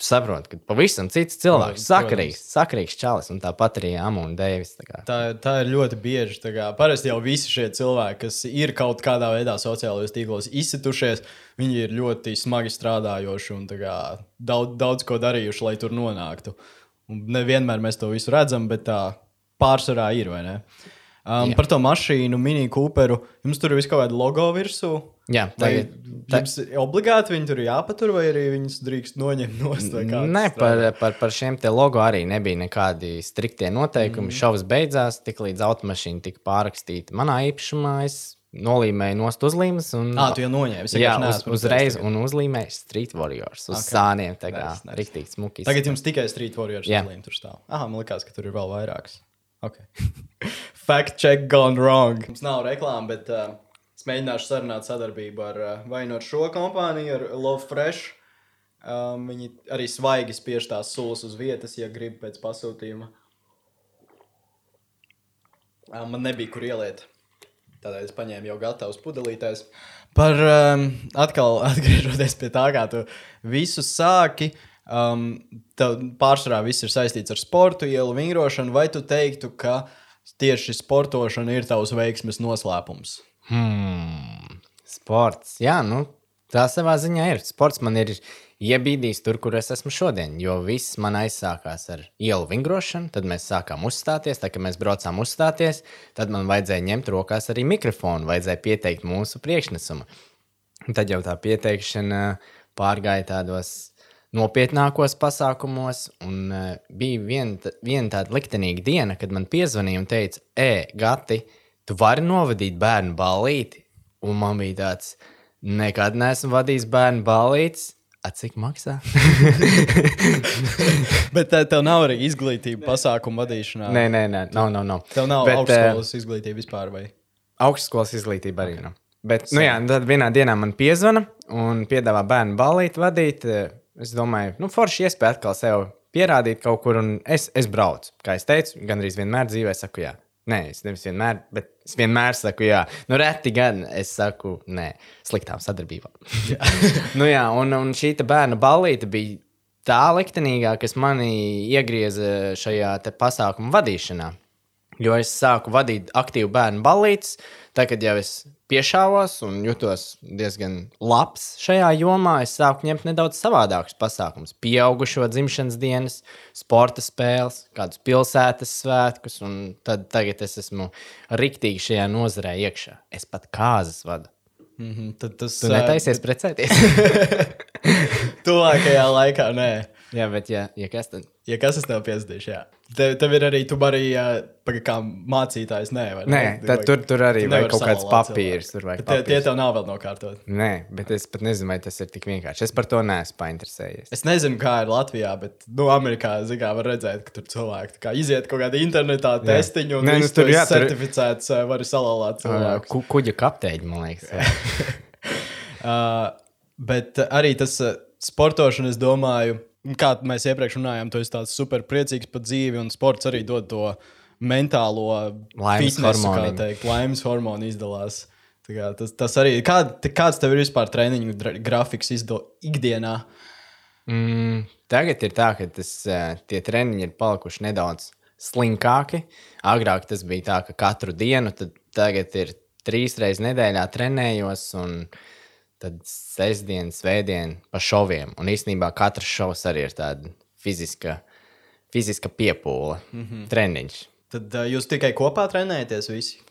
tu saproti, ka pavisam cits cilvēks, Protams. sakarīgs, sakarīgs čalis, un tāpat arī Amons Deivis. tā. Tā, tā ir ļoti bieži. Parasti jau visi šie cilvēki, kas ir kaut kādā veidā sociālajos tīklos izsitušies, viņi ir ļoti smagi strādājoši un kā daudz, daudz ko darījuši, lai tur nonāktu. Un nevienmēr mēs to visu redzam, bet tā pārsvarā ir. Um, Jā. par to mašīnu, mini Cooperu. Jums tur ir kaut kāda logo virsū. Jā, tagad, ta, jums obligāti viņi tur jāpatur, vai arī viņus drīkst noņemt no stūra? Nē, par, par, par šiem te logo arī nebija nekādi striktie noteikumi. Mm. Šovs beidzās, tik līdz automašīna tika pārrakstīta manā īpašumā. Es nolīmēju nost uzlīmes. Un, Ah, tu jau noņēmi. Jā, uz, uzreiz tagad. un uzlīmēju Street Warriors uz Ok. okay. sāniem. Tā kā Nice, nice. rīktīgi smuki. Tagad jums tikai Street Warriors Jā. uzlīme tur stāv. Ah, man liekas, ka tur ir vēl vairākas. Okay. (laughs) Fact check gone wrong. Mums nav reklāmas, bet uh, Es mēģināšu sarunāt sadarbību ar uh, vai no šo kompāniju, ar Love Fresh. Um, viņi arī svaigi spiež tās sulas uz vietas, ja grib pēc pasūtījuma. Um, man nebija kur ieliet. Tādēļ es paņēmu jau gatavus pudelītēs. Par um, atkal (laughs) atgriežoties pie tā, kā tu visu sāki. Um, pārsvarā viss ir saistīts ar sportu, ielu vingrošanu, vai tu teiktu, ka tieši sportošana ir tavs veiksmes noslēpums? Hmm. Sports. Jā, nu, tā savā ziņā ir. Sports man ir iebīdījis tur, kur es esmu šodien. Jo viss man aizsākās ar ielu vingrošanu, tad mēs sākām uzstāties. Tad, kad mēs braucām uzstāties, tad man vajadzēja ņemt rokās arī mikrofonu, vajadzēja pieteikt mūsu priekšnesumu. Un tad jau tā pieteikšana pārgāja tādos nopietnākos pasākumos, un uh, bija viena vien tāda liktenīga diena, kad man piezvanīja un teica, ej, Gati, tu vari novadīt bērnu ballīti. Un man bija tāds, nekad neesmu vadījis bērnu ballītes. A, cik maksā? (laughs) Bet tā, tev nav arī izglītība pasākumu vadīšanā. nē, nē, nē, nav, nav. nav. Tev nav Bet, eh, augstskolas izglītība vispār. Vai? Augstskolas izglītība arī nav. Bet, nu jā, tad vienā dienā man piezvana un piedāvā bērnu ballīti vadīt. Es domāju, nu, forši iespēja atkal sev pierādīt kaut kur, un es, es braucu. Kā jau teicu, gandrīz vienmēr dzīvē saku, jā. Nē, es nevis vienmēr, bet es vienmēr saku, jā, nu, reti gan es saku, nē, sliktām sadarbībām. (laughs) nu, jā, un, un šī te bērnu ballīte bija tā liktenīgā, kas manī iegrieza šajā te pasākuma vadīšanā. Jo es sāku vadīt aktīvu bērnu ballītes, tad, kad jau es piešāvos un jutos diezgan labs šajā jomā, es sāku ņemt nedaudz savādākus pasākumus. Pieaugušo dzimšanas dienas, sporta spēles, kādus pilsētas svētkus, un tad tagad es esmu riktīgi šajā nozarē iekšā. Es pat kāzas vadu. Mm -hmm. Tad tas Tu netaisies precēties? (laughs) Tuvākajā laikā, nē. Jā, bet ja, ja kas tad? Ja kas es tev piesdīšu, jā. Tev, tev ir arī, tu arī uh, kā mācītājs, nē, vai Nē, ne? tad tur, tur arī Tu vajag kaut kāds papīrs. Tur vajag Bet Tie, tie papīrs. tev nav vēl nokārtot. Nē, bet es pat nezinu, vai tas ir tik vienkārši. Es par to neesmu painteresējies. Es nezinu, kā ir Latvijā, bet, nu, Amerikā, mērā, var redzēt, ka tur cilvēki kā iziet kaut kādā internetā testiņu, un Nē, nu, tur ir jā, tur- certificēts, uh, var salālāt cilvēku. Ku, kuģa kapteiņi, man liekas. jā. (laughs) Uh, bet uh, arī tas uh, sportošana, es domāju, kā mēs iepriekš runājām, tu esi tāds super priecīgs par dzīvi, un sports arī dod to mentālo Laimes fitnesu, kā teikt, laimes hormonu izdalās. Kā Tas, tas arī kā, kāds tev ir vispār treniņu grafiks izdo, ikdienā? Mm, tagad ir tā, ka tas, eh, tie treniņi ir palikuši nedaudz slinkāki. Agrāk tas bija tā, ka katru dienu, tad tagad ir trīs reizes nedēļā trenējos. un Tad sestdien, svētdien pa šoviem. Un īstenībā katrs šovs arī ir tāds fiziska, fiziska piepūle, mm -hmm. treniņš. Tad uh, jūs tikai kopā trenējaties visi.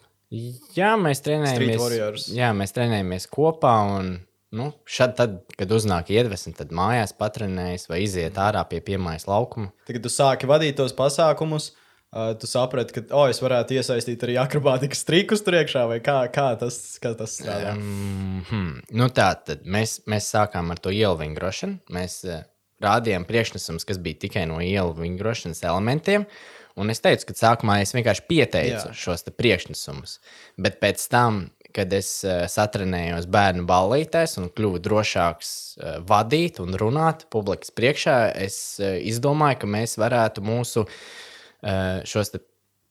Jā, mēs trenējamies. Jā, mēs trenējamies kopā. Un, nu, šad, tad, kad uznāk iedvesma, tad mājās patrenējas vai iziet ārā pie piemājas laukuma. Tad, kad tu sāki vadīt tos pasākumus, uh, tu saprati, ka oh, es varētu iesaistīt arī akrobātikas trikus tur iekšā, vai kā, kā, tas, kā tas strādā. Mm -hmm. nu, tā tad mēs, mēs sākām ar to ielu vingrošanu. Mēs uh, rādījām priekšnesumus, kas bija tikai no ielu vingrošanas elementiem. Un es teicu, ka sākumā es vienkārši pieteicu Jā. Šos priekšnesumus. Bet pēc tam, kad es uh, satrenējos bērnu ballītēs un kļuvu drošāks uh, vadīt un runāt publikas priekšā, es uh, izdomāju, ka mēs varētu mūsu uh, šos te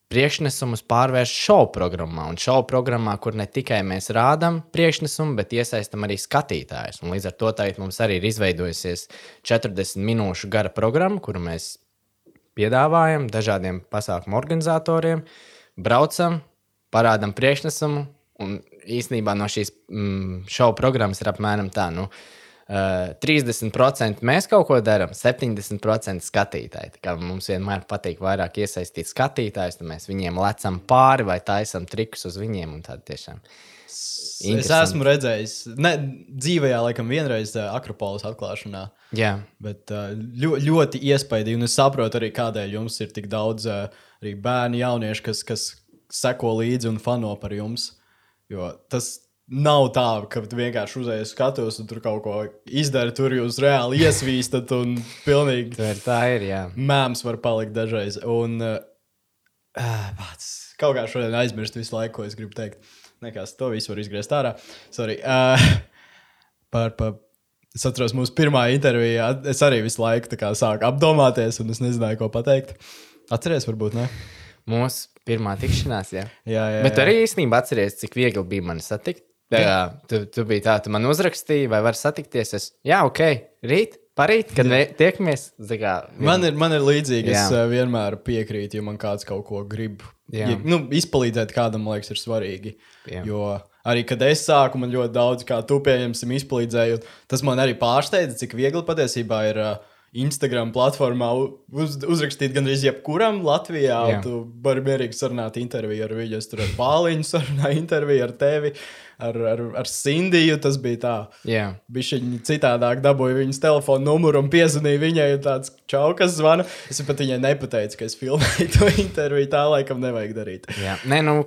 priekšnesumus pārvērst šovu programmā. Un šovu programmā, kur ne tikai mēs rādām priekšnesumu, bet iesaistām arī skatītājus. Un līdz ar to tagad mums arī ir izveidojusies 40 minūšu gara programma, kuru mēs piedāvājam dažādiem pasākumu organizatoriem. Braucam, parādām priekšnesumu, un īsnībā no šīs mm, šovu programmas ir apmēram tā. Nu, Uh, 30% mēs kaut ko darām, 70% skatītāji. Tā kā mums vienmēr patīk vairāk iesaistīt skatītājus, tad mēs viņiem lecam pāri vai taisam trikus uz viņiem. Es esmu redzējis, ne dzīvē, laikam, vienreiz uh, Akropolis atklāšanā. Jā, Bet uh, ļo, ļoti iespaidīgi, un es saprotu arī, kādēļ jums ir tik daudz uh, bērnu, jauniešu, kas, kas seko līdzi un fano par jums. Jo tas nav tā, ka tu vienkārši uzēji skatos un tur kaut ko izdari, tur jūs reāli iesvīstat un pilnīgi tā ir. Tā ir jā. mēms var palikt dažreiz. Un uh, kaut kā šodien aizmirst visu laiku, ko es gribu teikt. Nekas, to visu var izgriezt ārā. Sorry. Uh, (laughs) par, par, es atceros, mūsu pirmā intervijā. Es arī visu laiku sāku apdomāties, un es nezināju, ko pateikt. Atceries, varbūt ne. Mūsu pirmā tikšanās, jā. Jā, jā, Bet jā. arī īstenībā atceries, cik viegli bija mani satikt. Tā, kā tu, tu biji tā, tu man uzrakstīji, vai var satikties. Es, jā, ok, rīt, parīt, kad vē- tiekamies. Kā, Man ir, man ir līdzīgi, es Jā. uh, vienmēr piekrītu, ja man kāds kaut ko grib. Jā. Ja, nu, izpalīdzēt kādam, man liekas, ir svarīgi. Jā. Jo arī kad es sāku, man ļoti daudz, kā tu pieņemsim, izpalīdzēju. Tas man arī pārsteidza, cik viegli patiesībā ir. Uh, Instagram platformā uz, uzrakstīt gandrīz jebkuram Latvijā. Jā. Tu vari mierīgi sarunāt interviju ar viņu. Es tur ar Pāliņu sarunāju interviju ar tevi, ar, ar, ar Sindiju. Tas bija tā. jā. Viņš citādāk dabūja viņas telefonu numuru un piezvanīja viņai. un Tāds čau, kas zvana. Es pat viņai nepateicu, ka es filmēju to (laughs) interviju. Tā laikam nevajag darīt. Jā, nē, nu,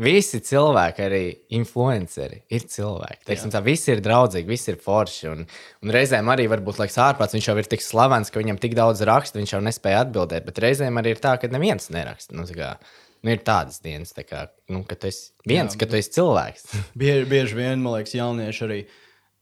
visi cilvēki, arī influenceri, ir cilvēki. Teiksim, tā, visi ir draudzīgi, visi ir forši. Un, un reizēm arī varbūt liekas ārprāts, viņš jau ir tik slavens, ka viņam tik daudz raksta, viņš jau nespēja atbildēt. Bet reizēm arī ir tā, ka neviens neraksta. Nu, kā, nu, ir tādas dienas, tā kā, nu, ka tu esi viens, Jā, ka tu esi cilvēks. (laughs) Bieži, bieži vien, man liekas, jaunieši arī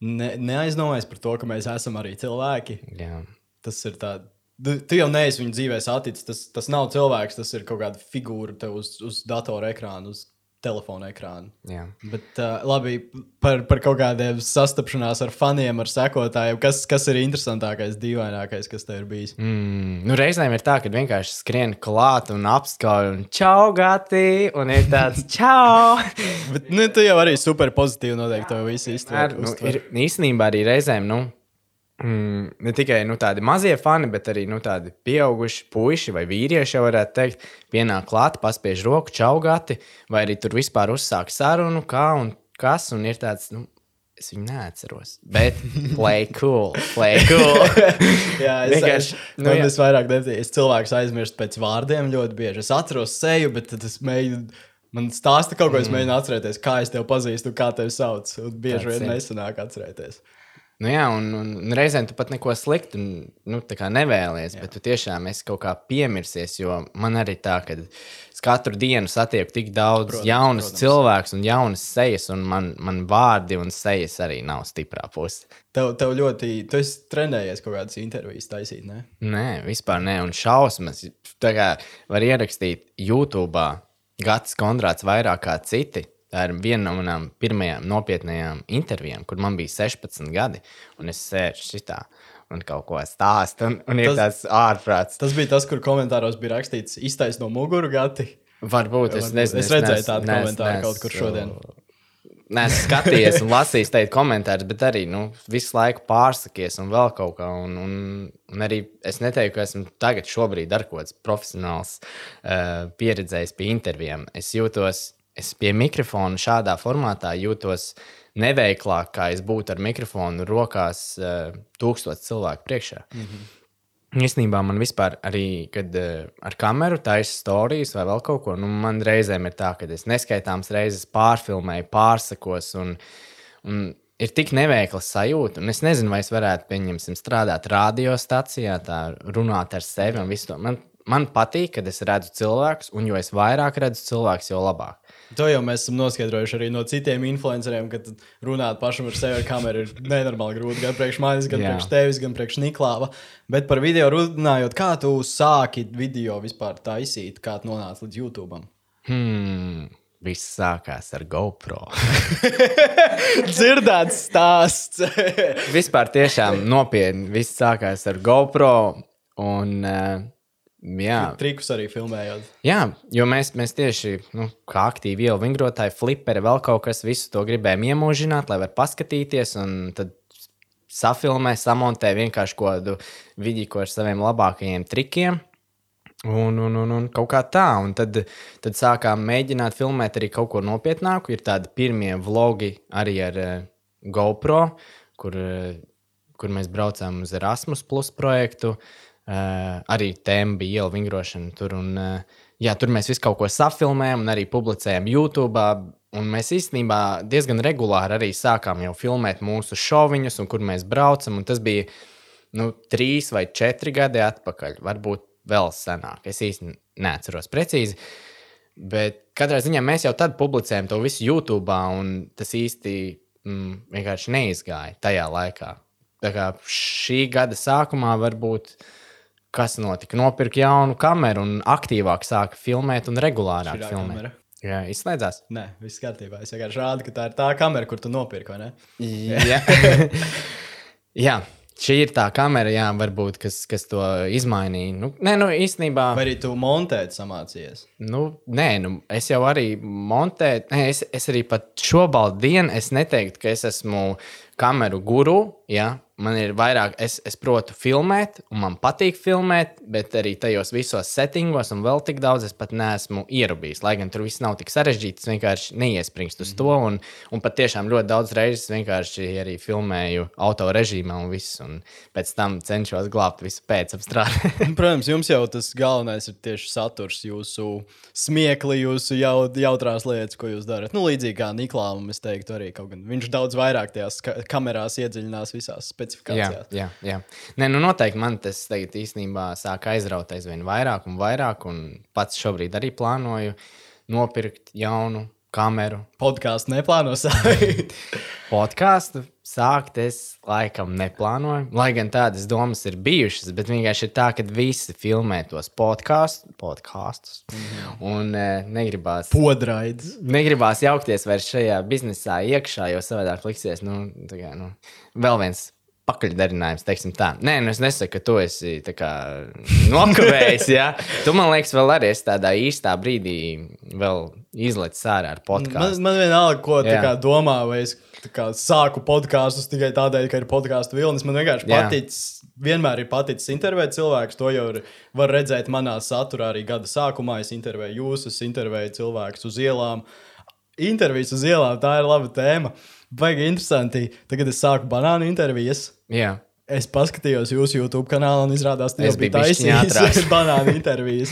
ne, neaizdomājas par to, ka mēs esam arī cilvēki. Jā. Tas ir tā. Tu, tu jau neesi viņa dzīvē saticis. Tas, tas nav cilvēks, tas ir kaut kāda figūra tev uz, uz datora ekrāna, uz telefona ekrāna. Jā. Bet uh, labi par, par kaut kādiem sastapšanās ar faniem, ar sekotājiem. Kas, kas ir interesantākais, dīvainākais, kas tev ir bijis? Mm, nu, reizēm ir tā, ka vienkārši skrien klāt un apskauj, un čau, gati, un ir tāds (laughs) čau. Bet nu, tu jau arī super pozitīvi noteikti to visu iztver. nu, ir īstenībā arī reizēm nu, mm, ne tikai nu, tādi mazie fani, bet arī nu, tādi pieauguši puiši vai vīrieši, jau varētu teikt, pienāk klāt, paspiež roku, čaugati, vai arī tur vispār uzsāk sarunu, kā un kas, un ir tāds. Nu, Es viņu neatceros. Bet play cool, play (laughs) cool. Jā, es Vienkārši, nu, jā. es vairāk nedomāju, es cilvēku aizmirstu pēc vārdiem ļoti bieži. Es atceros seju, bet tad es mēģinu. Man stāsta kaut ko, es mēģinu atcerēties, kā es tevi pazīstu, kā tevi sauc. Un bieži vien nesanāk atcerēties. Nu, jā, un, un, un reizēm tu pat neko sliktu nu, nevēlies, jā. bet tu tiešām esi kaut kā piemirsies. Jo man arī tā, ka es katru dienu satieku tik daudz Protams, jaunus protams. cilvēkus un jaunas sejas, un man, man vārdi un sejas arī nav stiprā puse. Tev, tev ļoti, tu esi trenējies kaut kādas intervijas taisīt, ne? Nē, vispār nē, un šausmas. Tā kā var ierakstīt YouTube, Gatis Konrāds vairāk kā citi. Tā ir viena no manām pirmajām nopietnējām intervijām, kur man bija 16 gadi, un es sēžu šitā un kaut ko stāstu, un, un ir Tas- tas ārprāts. Tas bija tas, kur komentāros bija rakstīts, iztaisno no muguru gati. Varbūt es nezinu. Es redzēju neesmu- tādu neesmu- komentāru kaut kur šodien. Nē, es skatījies un lasīju teikt komentārus, bet arī nu, visu laiku pārsakies un vēl kaut kā. Un, un, un arī es neteiktu, ka esmu tagad šobrīd ar kaut kāds profesionāls uh, pieredzējis pie intervijām. Es jūtos, es pie mikrofona šādā formātā jūtos neveiklāk, kā es būtu ar mikrofonu rokās uh, tūkstoš cilvēku priekšā. Mm -hmm. Īstenībā man vispār arī, kad uh, ar kameru taisa stāstījis vai vēl kaut ko, nu, man reizēm ir tā, ka es neskaitāms reizes pārfilmēju, pārsakos. Un, un ir tik neveikla sajūta, un es nezinu, vai es varētu, pieņemsim, strādāt radiostacijā, tā runāt ar sevi un visu to. Man, man patīk, kad es redzu cilvēkus, un jo es vairāk redzu cilvēkus, jo labāk. To jau mēs esam noskaidrojuši arī no citiem influenceriem, ka runāt pašam ar sevi ar kameru ir nenormāli grūti. Gan priekš manis, gan Jā. priekš tevis, gan priekš Niklāva. Bet par video runājot, kā tu sāki video vispār taisīt, kā tu nonāci līdz YouTube? Hmm, viss sākās ar GoPro. (laughs) Dzirdēts stāsts. vispār tiešām nopietni. Viss sākās ar GoPro. Un, uh, jā, Trikus arī filmējot. Jā, jo mēs, mēs tieši nu, kā aktīvi ielu vingrotāji, fliperi, vēl kaut kas, visu to gribējām iemūžināt, lai varētu paskatīties. Un tad safilmē, samontē vienkārši kādu video ar saviem labākajiem trikiem. Un, un, un, un kaut kā tā. Un tad, tad sākām mēģināt filmēt arī kaut ko nopietnāku. Ir tādi pirmie vlogi arī ar uh, GoPro, kur, uh, kur mēs braucām uz Erasmus Plus projektu. Uh, arī tēma bija iela vingrošana tur. Un, uh, jā, tur mēs visu kaut ko safilmējām un arī publicējām YouTube. Un mēs īstenībā diezgan regulāri arī sākām jau filmēt mūsu šoviņus, un kur mēs braucam. Tas bija nu, trīs vai četri gadi atpakaļ. Varbūt vēl senāk. Es īstenībā neatceros precīzi. Bet katrā ziņā mēs jau tad publicējām to visu YouTube, un tas īsti mm, vienkārši neizgāja tajā laikā. Tā kā šī gada sākumā varbūt kas notika? Nopirka jaunu kameru un aktīvāk sāka filmēt un regulārāk Šī filmēt. kamera. Jā, izslēdzās. Nē, viss kārtībā. Es vienkārši rādu, ka tā ir tā kamera, kur tu nopirki? Jā. (laughs) jā, šī ir tā kamera, jā, varbūt, kas, kas to izmainīja. Nu, nē, nu, īstenībā. Vai arī tu montēt samācījies? Nu, nē, nu, es jau arī montēju, nē, es, es arī pat šobrīd dienu es neteiktu, ka es esmu kameru guru. Ja? Man ir vairāk, es, es protu filmēt, un man patīk filmēt, bet arī tajos visos settingos, un vēl tik daudz es pat neesmu ierubījis. Lai gan tur viss nav tik sarežģīts, es vienkārši neiespringstu uz to. Un, un pat tiešām ļoti daudz reizes vienkārši arī filmēju auto režīmā un viss, un pēc tam cenšos glābt visu pēcapstrādi. (laughs) (laughs) Protams, jums jau tas galvenais ir tieši saturs, jūsu smiekli, jūsu jau, jautrās lietas, ko jūs darat. Nu, līdzīgi kā Niklāvam, es teiktu, arī kaut gan viņš daudz vairāk tajās ka kamerās iedziļinās visās Jā, specifikācijās. jā, jā. Nē, nu noteikti man tas tagad īstenībā sāk aizraut aizvien vairāk un vairāk. Un pats šobrīd arī plānoju nopirkt jaunu kameru. Podkāstu neplāno sākt. (laughs) Podkāstu sākt es laikam neplānoju. Lai gan tādas domas ir bijušas, bet vienkārši ir tā, ka visi filmē tos podkāstus, podkāstus. Un e, negribās. Podraids. Negribās jaukties vairs šajā biznesā iekšā, jo savādāk liksies, nu, tā kā, nu vēl viens pakaļdarinājums, teiksim tā. Nē, nu es nesaku, ka tu esi kā nokavējis, jā. Tu, man liekas, vēl arī esi tādā īstā brīdī vēl izlecis ārā ar Man, podkāstu. man vienalga, ko tu kā domā, vai es kā sāku podkāstus tikai tādēļ, ka ir podkāstu vilnis. Man vienkārši Jā. patīk, vienmēr ir paticis intervēt cilvēkus. To jau var redzēt manā saturā arī gada sākumā. Es intervēju jūs, es intervēju cilvēkus uz ielām. Intervijas uz ielām, tā ir laba tēma. Baigi interesanti. Tagad es sāku banānu intervijas. Jā. Es paskatījos jūsu YouTube kanālu un izrādās, ka tas bija ātrāks. (laughs) banānu intervijas.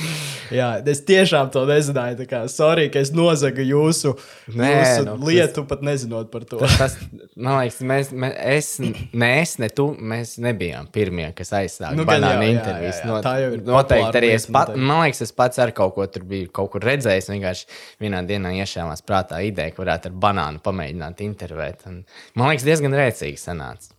Jā, es tiešām to nezināju. tā Kā, sorry, ka es nozagu jūsu, Nē, jūsu nu, tas- lietu, pat nezinot par to. Tas, man liekas, mēs, mēs, es, ne es, ne tu, mēs nebijām pirmie, kas aizsāka Nu, banānu jau, jā, intervijas. jā, jā. Tā jau ir noteikti arī es lieta, pat, noteikti. man liekas, es pats ar kaut ko tur biju kaut kur redzējis. Vienkārši vienā dienā iešāvās prātā ideja, ka varētu ar banānu pamēģināt intervēt. Un, man liekas, diezgan rēcīgi sanāca.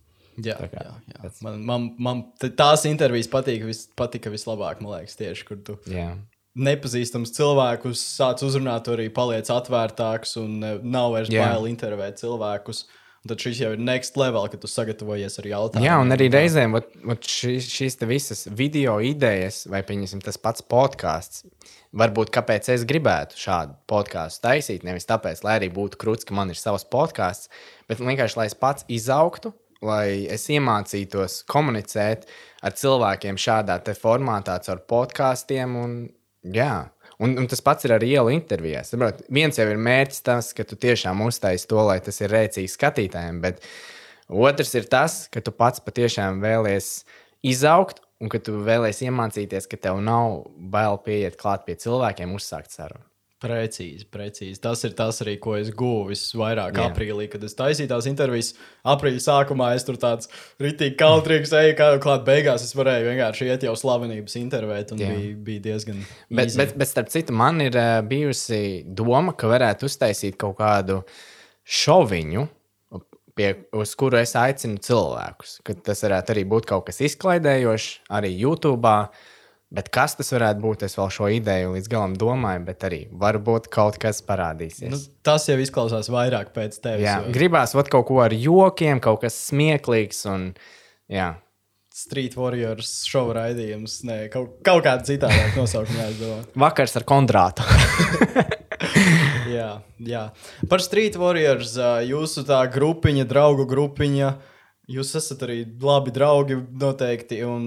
Jā, kā, jā, jā. Man, man, man t- tās intervijas patīk, vis, patika vislabāk, man liekas, tieši kur tu Jā. nepazīstams cilvēkus sāc uzrunāt, arī paliec atvērtāks un eh, nav vairs Jā. bail intervēt cilvēkus. Tad šis jau ir next level, kad tu sagatavojies ar jautājumiem. Jā, un arī reizēm vat, vat šīs, šīs visas video idejas, vai pieņemsim tas pats podkāsts. Varbūt kāpēc es gribētu šādu podkāstu taisīt. Nevis tāpēc, lai arī būtu krūts, ka man ir savs podkāsts, bet vienkārši lai es pats izaugtu, lai es iemācītos komunicēt ar cilvēkiem šādā formātā, ar podkāstiem. Un, jā. Un, un tas pats ir arī iela intervijās. Saprot, viens jau ir mērķis tas, ka tu tiešām uztaisīsi to, lai tas ir rēcīgi skatītājiem, bet otrs ir tas, ka tu pats patiešām vēlies izaugt un ka tu vēlies iemācīties, ka tev nav bail pieiet klāt pie cilvēkiem, uzsākt sarunu. Precīzi, precīzi. Tas ir tas arī, ko es guvu visvairāk Jā. aprīlī, kad es taisīju tās intervijas. Aprīļa sākumā es tur tāds rītīgi kautrīgs eju, kā jau klāt beigās es varēju vienkārši iet jau slavenības intervēt, un Jā. bija, bija diezgan. Bet, easy. bet, bet, starp citu, man ir uh, bijusi doma, ka varētu uztaisīt kaut kādu šoviņu, pie, uz kuru es aicinu cilvēkus. Tas varētu arī būt kaut kas izklaidējošs, arī YouTube. Bet kas tas varētu būt? Es vēl šo ideju līdz galam domāju, bet arī varbūt kaut kas parādīsies. Nu, tas jau izklausās vairāk pēc tevis. jā, jo gribās vat kaut ko ar jokiem, kaut kas smieklīgs. Un, jā, Street Warriors šova raidījums, ne, kaut, kaut kāda citāda nosaukuma jāizdomā. (laughs) vakars ar kontrātu. (laughs) jā, jā. Par Street Warriors jūsu tā grupiņa, draugu grupiņa. Jūs esat arī labi draugi noteikti. Un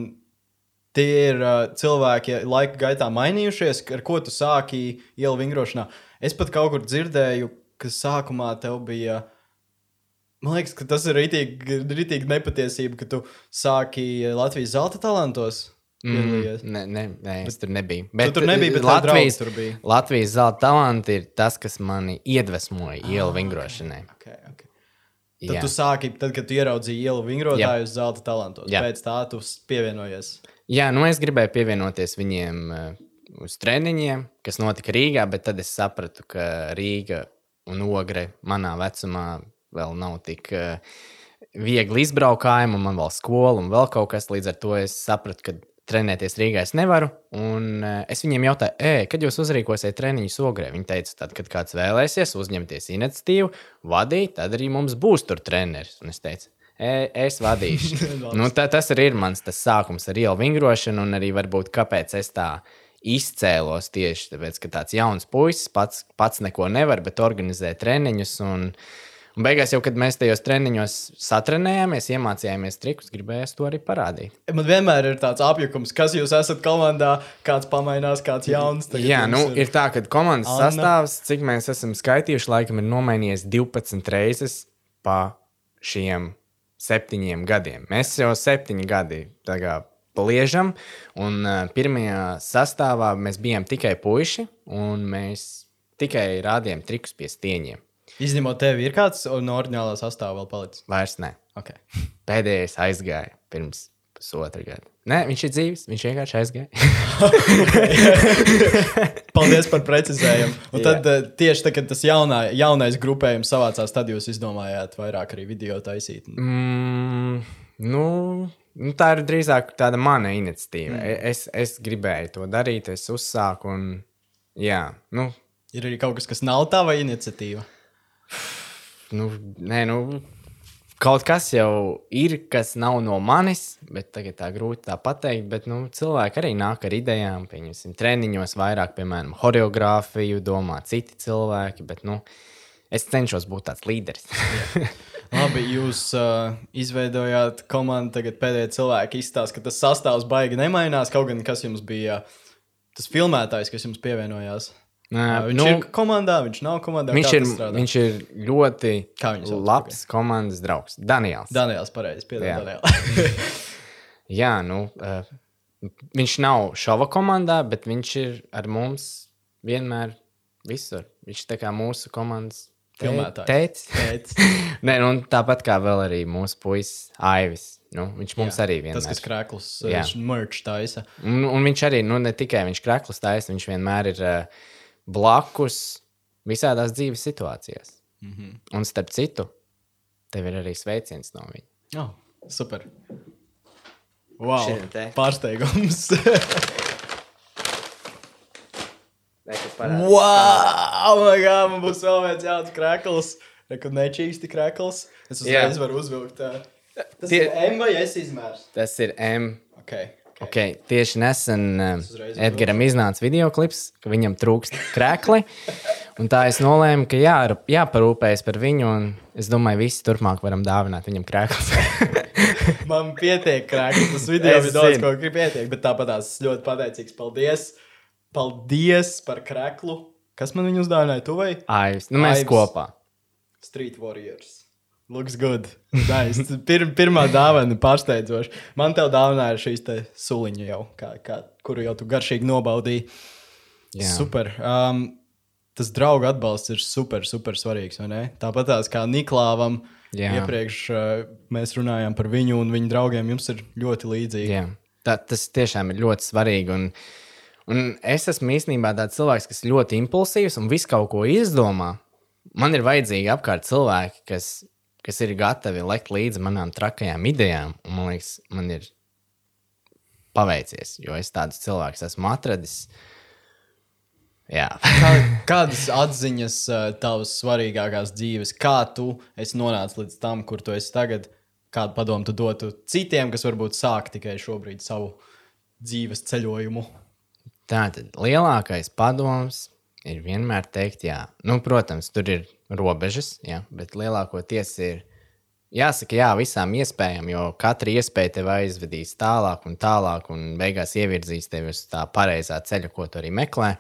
tie ir uh, cilvēki, laika gaitā mainījušies, ar ko tu sāki ielu vingrošanā. Es pat kaut kur dzirdēju, ka sākumā tev bija. Man liekas, ka tas ir rītīgi, nepatiesība, ka tu sāki Latvijas zelta talantos. piedalījies. Nē, nē, nē, es tur nebiju. Tu tur nebija, bet Latvijas, tur bija. Latvijas zelta talanti ir tas, kas mani iedvesmoja ielu vingrošanai. Okay, okay. Tad Jā. tu sāki, tad, kad tu ieraudzīji ielu vingrotāju uz zelta talantos. Jā. Pēc tā tu pievienojies. Jā, nu es gribēju pievienoties viņiem, eh, uz treniņiem, kas notika Rīgā, bet tad es sapratu, ka Rīga un Ogre manā vecumā vēl nav tik uh, viegli izbraukājumi, un man vēl skola un vēl kaut kas. Līdz ar to es sapratu, ka trenēties Rīgā es nevaru. Un uh, es viņiem jautāju, e, kad jūs uzrīkosiet treniņus Ogrē? Viņi teica, tad, kad kāds vēlēsies uzņemties iniciatīvu, vadīt, tad arī mums būs tur treneris. Un es teicu, es vadīšu. (laughs) nu, tā, tas arī ir mans sākums ar ielu vingrošanu, un arī varbūt kāpēc es tā izcēlos tieši tāpēc, ka tāds jauns puisis pats, pats neko nevar, bet organizē treniņus. Un, Un beigās, jau, kad mēs tajos treniņos satrenējāmies, iemācījāmies trikus, gribējās to arī parādīt. Man vienmēr ir tāds apjukums, kas jūs esat komandā, kāds pamainās, kāds jauns. Jā, nu, ir... ir tā, ka komandas Anna. sastāvs, cik mēs esam skaitījuši, laikam ir nomainījies 12 reizes pa šiem septiņiem gadiem. Mēs jau septiņi gadi pliežam, un pirmajā sastāvā mēs bijām tikai puiši, un mēs tikai rādījām trikus pie stieņiem. Izņemot tevi, ir kāds no oriģinālā sastāvā vēl palicis? Vairs ne. Okay. Pēdējais aizgāja pirms pusotra gada. Nē, viņš ir dzīves, viņš vienkārši aizgāja. (laughs) Paldies par precizējumu. Un tad uh, tieši tad, kad tas jaunā, jaunais grupējums savācās, tad jūs izdomājāt vairāk arī video taisīt. Mm, nu, nu, tā ir drīzāk tāda mana iniciatīva. Mm. Es, es gribēju to darīt, es uzsāku. Un, jā, nu. Ir arī kaut kas, kas nav tava iniciatīva. Nu, nē, nu, kaut kas jau ir, kas nav no manis, bet tagad tā grūti tā pateikt. Bet nu, cilvēki arī nāk ar idejām, pieņemsim, treniņos vairāk, piemēram, choreogrāfiju, domā citi cilvēki. Bet, nu, es cenšos būt tāds līderis. (laughs) Labi, jūs uh, izveidojāt komandu, tagad pēdējie cilvēki izstāsta, ka tas sastāvs baigi nemainās. Kaut gan kas jums bija tas filmētājs, kas jums pievienojās? Nā, viņš nu, ir komandā, viņš nav komandā. Viņš, ir, viņš ir ļoti labs okay. komandas draugs. Daniels. Daniels, pareizi. Piedod, Jā, (laughs) nu, uh, viņš nav šova komandā, bet viņš ir ar mums vienmēr visur. Viņš ir mūsu komandas tēvs. (laughs) Nē, nu, tāpat kā vēl arī mūsu puisis Aivis. Nu, viņš mums Jā, arī vienmēr ir. Tas, kas krāklus, viņš merch taisa. Un, un viņš arī, nu, ne tikai viņš krāklus taisa, viņš vienmēr ir. Uh, blakus visādās dzīves situācijās. Mm -hmm. Un starp citu, tev ir arī sveiciens no viņa. Oh, super. Wow, pārsteigums. (laughs) wow, oh my God, man būs vēl viens jauns krēkls. Nekad nečīsti krēkls. Es uzreiz varu uzvilkt. Tā. Tas Tie... ir M vai S izmērs? Tas ir M. Okay. Okay, tieši nesen uh, Edgars iznāca video klips, ka viņam trūkst (laughs) krēkli. Tā es nolēmu, ka jā, jāparūpējas par viņu. Es domāju, visi turpmāk varam dāvināt viņam krēklus. (laughs) Man pietiek krēkli. Tas video ir daudz, ko gribu pietiek. Bet tāpat es ļoti pateicīgs. Paldies! Paldies par krēklu! Kas man viņu uzdāvināja? Tu vai? Aivs. Nu, mēs Aivs. kopā. Street Warriors. Looks good. Nice. Pir, pirmā dāvana pārsteidzoša. Man te dāvināja šīs suliņa jau, kā, kā, kuru jau tu garšīgi nobaudīji. Jā. Super. Um, tas draugu atbalsts ir super, super svarīgs. Tāpat tās kā Niklāvam. Jā. Iepriekš uh, mēs runājām par viņu un viņa draugiem. Jums ir ļoti līdzīgi. Jā. Tā, tas tiešām ir ļoti svarīgi. Un, un es esmu īstenībā tāds cilvēks, kas ļoti impulsīvs un visu kaut ko izdomā. Man ir vajadzīgi apkārt cilvēki, kas kas ir gatavi lekt līdzi manām trakajām idejām. Man liekas, man ir paveicies, jo es tādus cilvēkus esmu atradis. Jā. Kā, (laughs) kādas atziņas tavas svarīgākās dzīves, kā tu nonāci līdz tam, kur tu esi tagad? Kādu padomu tu dotu citiem, kas varbūt sāk tikai šobrīd savu dzīves ceļojumu? Tātad lielākais padoms ir vienmēr teikt, jā, nu, protams, tur ir robežas, ja, bet lielākoties ir jāsaka, jā, visām iespējām, jo katra iespēja tev aizvedīs tālāk un tālāk, un beigās ievirzīs tevi uz tā pareizā ceļa, ko tu arī meklē.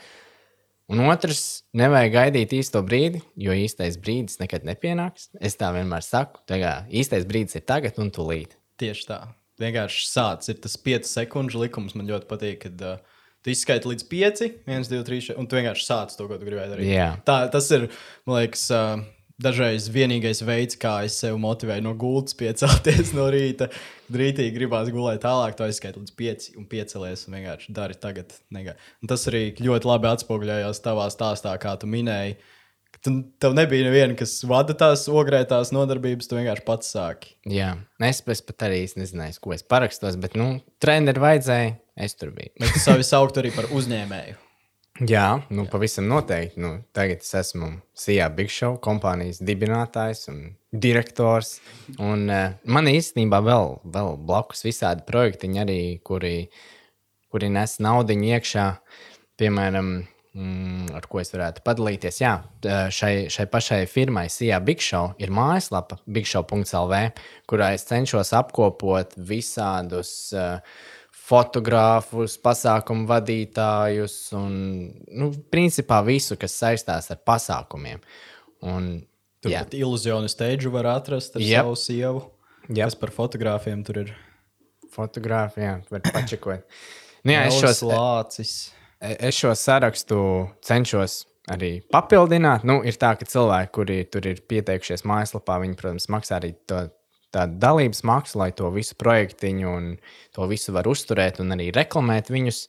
Un otrs, nevajag gaidīt īsto brīdi, jo īstais brīdis nekad nepienāks. Es tā vienmēr saku, tā īstais brīdis ir tagad un tūlīt. Tieši tā. Vienkārši sāc, ir tas 5 sekundžu likums. Man ļoti patīk, kad uh, Tu izskaiti līdz 5, 1, 2, 3, un tu vienkārši sāc to, ko tu gribēji darīt. Jā. Tā, tas ir, man liekas, uh, dažreiz vienīgais veids, kā es sev motivēju no gultas piecelties no rīta. Rītī gribās gulēt tālāk, to aizskaitu līdz 5 un piecelies un vienkārši dari tagad. Negā. Un tas arī ļoti labi atspoguļojās tavā stāstā, kā tu minēji. Tu, tev nebija neviena, kas vada tās ogrētās nodarbības, tu vienkārši pats sāki. Jā, es, es pat arī nezināju, ko es parakstos, bet, nu, trenerim vajadzēja, es tur biju. Bet tu savi saukt arī par uzņēmēju. Jā, nu, Jā. pavisam noteikti. Nu, tagad es esmu Sijā Big Show kompānijas dibinātājs un direktors. Un, uh, man īstenībā vēl, vēl blakus visādi projektiņi, arī, kuri, kuri nes naudu iekšā. Piemēram, mm, ar ko es varētu padalīties. Jā, šai, šai pašai firmai, Sijā Big Show, ir mājaslapa bigshow.lv, kurā es cenšos apkopot visādus. Uh, fotogrāfus, pasākumu vadītājus un, nu, principā visu, kas saistās ar pasākumiem. Un, tur pat iluzionu steidžu var atrast ar yep. savu sievu. Yep. Kas par fotogrāfiem tur ir? Fotogrāfijā var pačakot. nu, jā, es, šos, lācis. es šo sarakstu cenšos arī papildināt. Nu, ir tā, ka cilvēki, kuri tur ir pieteikušies mājaslapā, viņi, protams, maksā arī to tāda dalības maksa, lai to visu projektiņu un to visu var uzturēt un arī reklamēt viņus.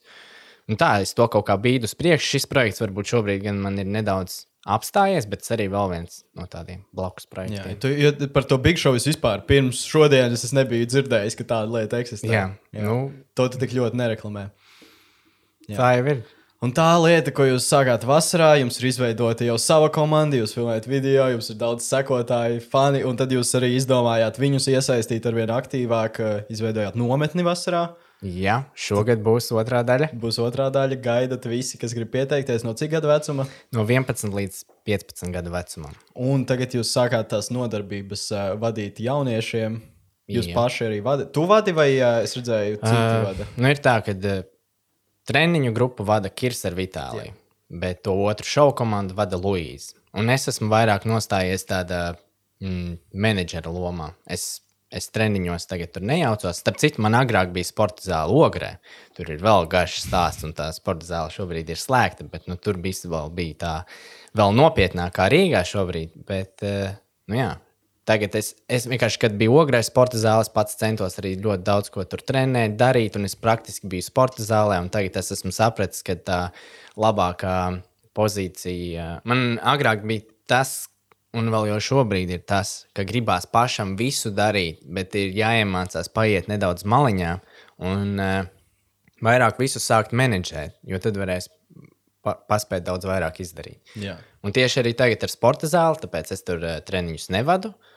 Un tā, es to kaut kā bīdu uz priekšu. Šis projekts varbūt šobrīd gan man ir nedaudz apstājies, bet arī vēl viens no tādiem blakus projektiem. Jā, tu, ja par to Big Show vispār pirms šodienas es nebiju dzirdējis, ka tāda lieta eksistē. Jā, jā. Nu, to tu tik ļoti nereklamē. Jā. Tā jau ir. Un tā lieta, ko jūs sākāt vasarā, jums ir izveidota jau sava komanda, jūs filmējat video, jums ir daudz sekotāju, fani, un tad jūs arī izdomājāt viņus iesaistīt ar vien aktīvāk, eh, izveidojāt nometni vasarā. Jā, šogad būs otrā daļa. Būs otrā daļa. Gaidat visi, kas grib pieteikties no cik gadu vecuma? No 11 līdz 15 gadu vecumam. Un tagad jūs sākāt tās nodarbības uh, vadīt jauniešiem. Jūs Jā. paši arī vadat. Tu vadi vai uh, es redzēju, citi uh, vada? Nu, ir tā, ka uh, Treniņu grupu vada Kirsa ar Vitāliju, bet to otru šovu komandu vada Luīza. Un es esmu vairāk nostājies tādā mm, menedžera lomā. Es, es treniņos tagad tur nejaucos. Starp citu, man agrāk bija sporta zāle ogrē. Tur ir vēl garš stāsts, un tā sporta zāle šobrīd ir slēgta. Bet nu, tur bija, bija tā vēl nopietnākā Rīgā šobrīd. Bet, uh, nu, jā, Tagad es, es vienkārši, kad biju ogrē sporta zālē, pats centos arī ļoti daudz ko tur trenēt, darīt, un es praktiski biju sporta zālē. Tagad es esmu sapratis, ka tā labākā pozīcija man agrāk bija tas, un vēl jau šobrīd ir tas, ka gribās pašam visu darīt, bet ir jāiemācās paiet nedaudz maliņā un uh, vairāk visu sākt menedžēt, jo tad varēs pa paspēt daudz vairāk izdarīt. Jā. Un tieši arī tagad ar sporta zāli, tāpēc es tur uh, treniņus nevadu. Uh,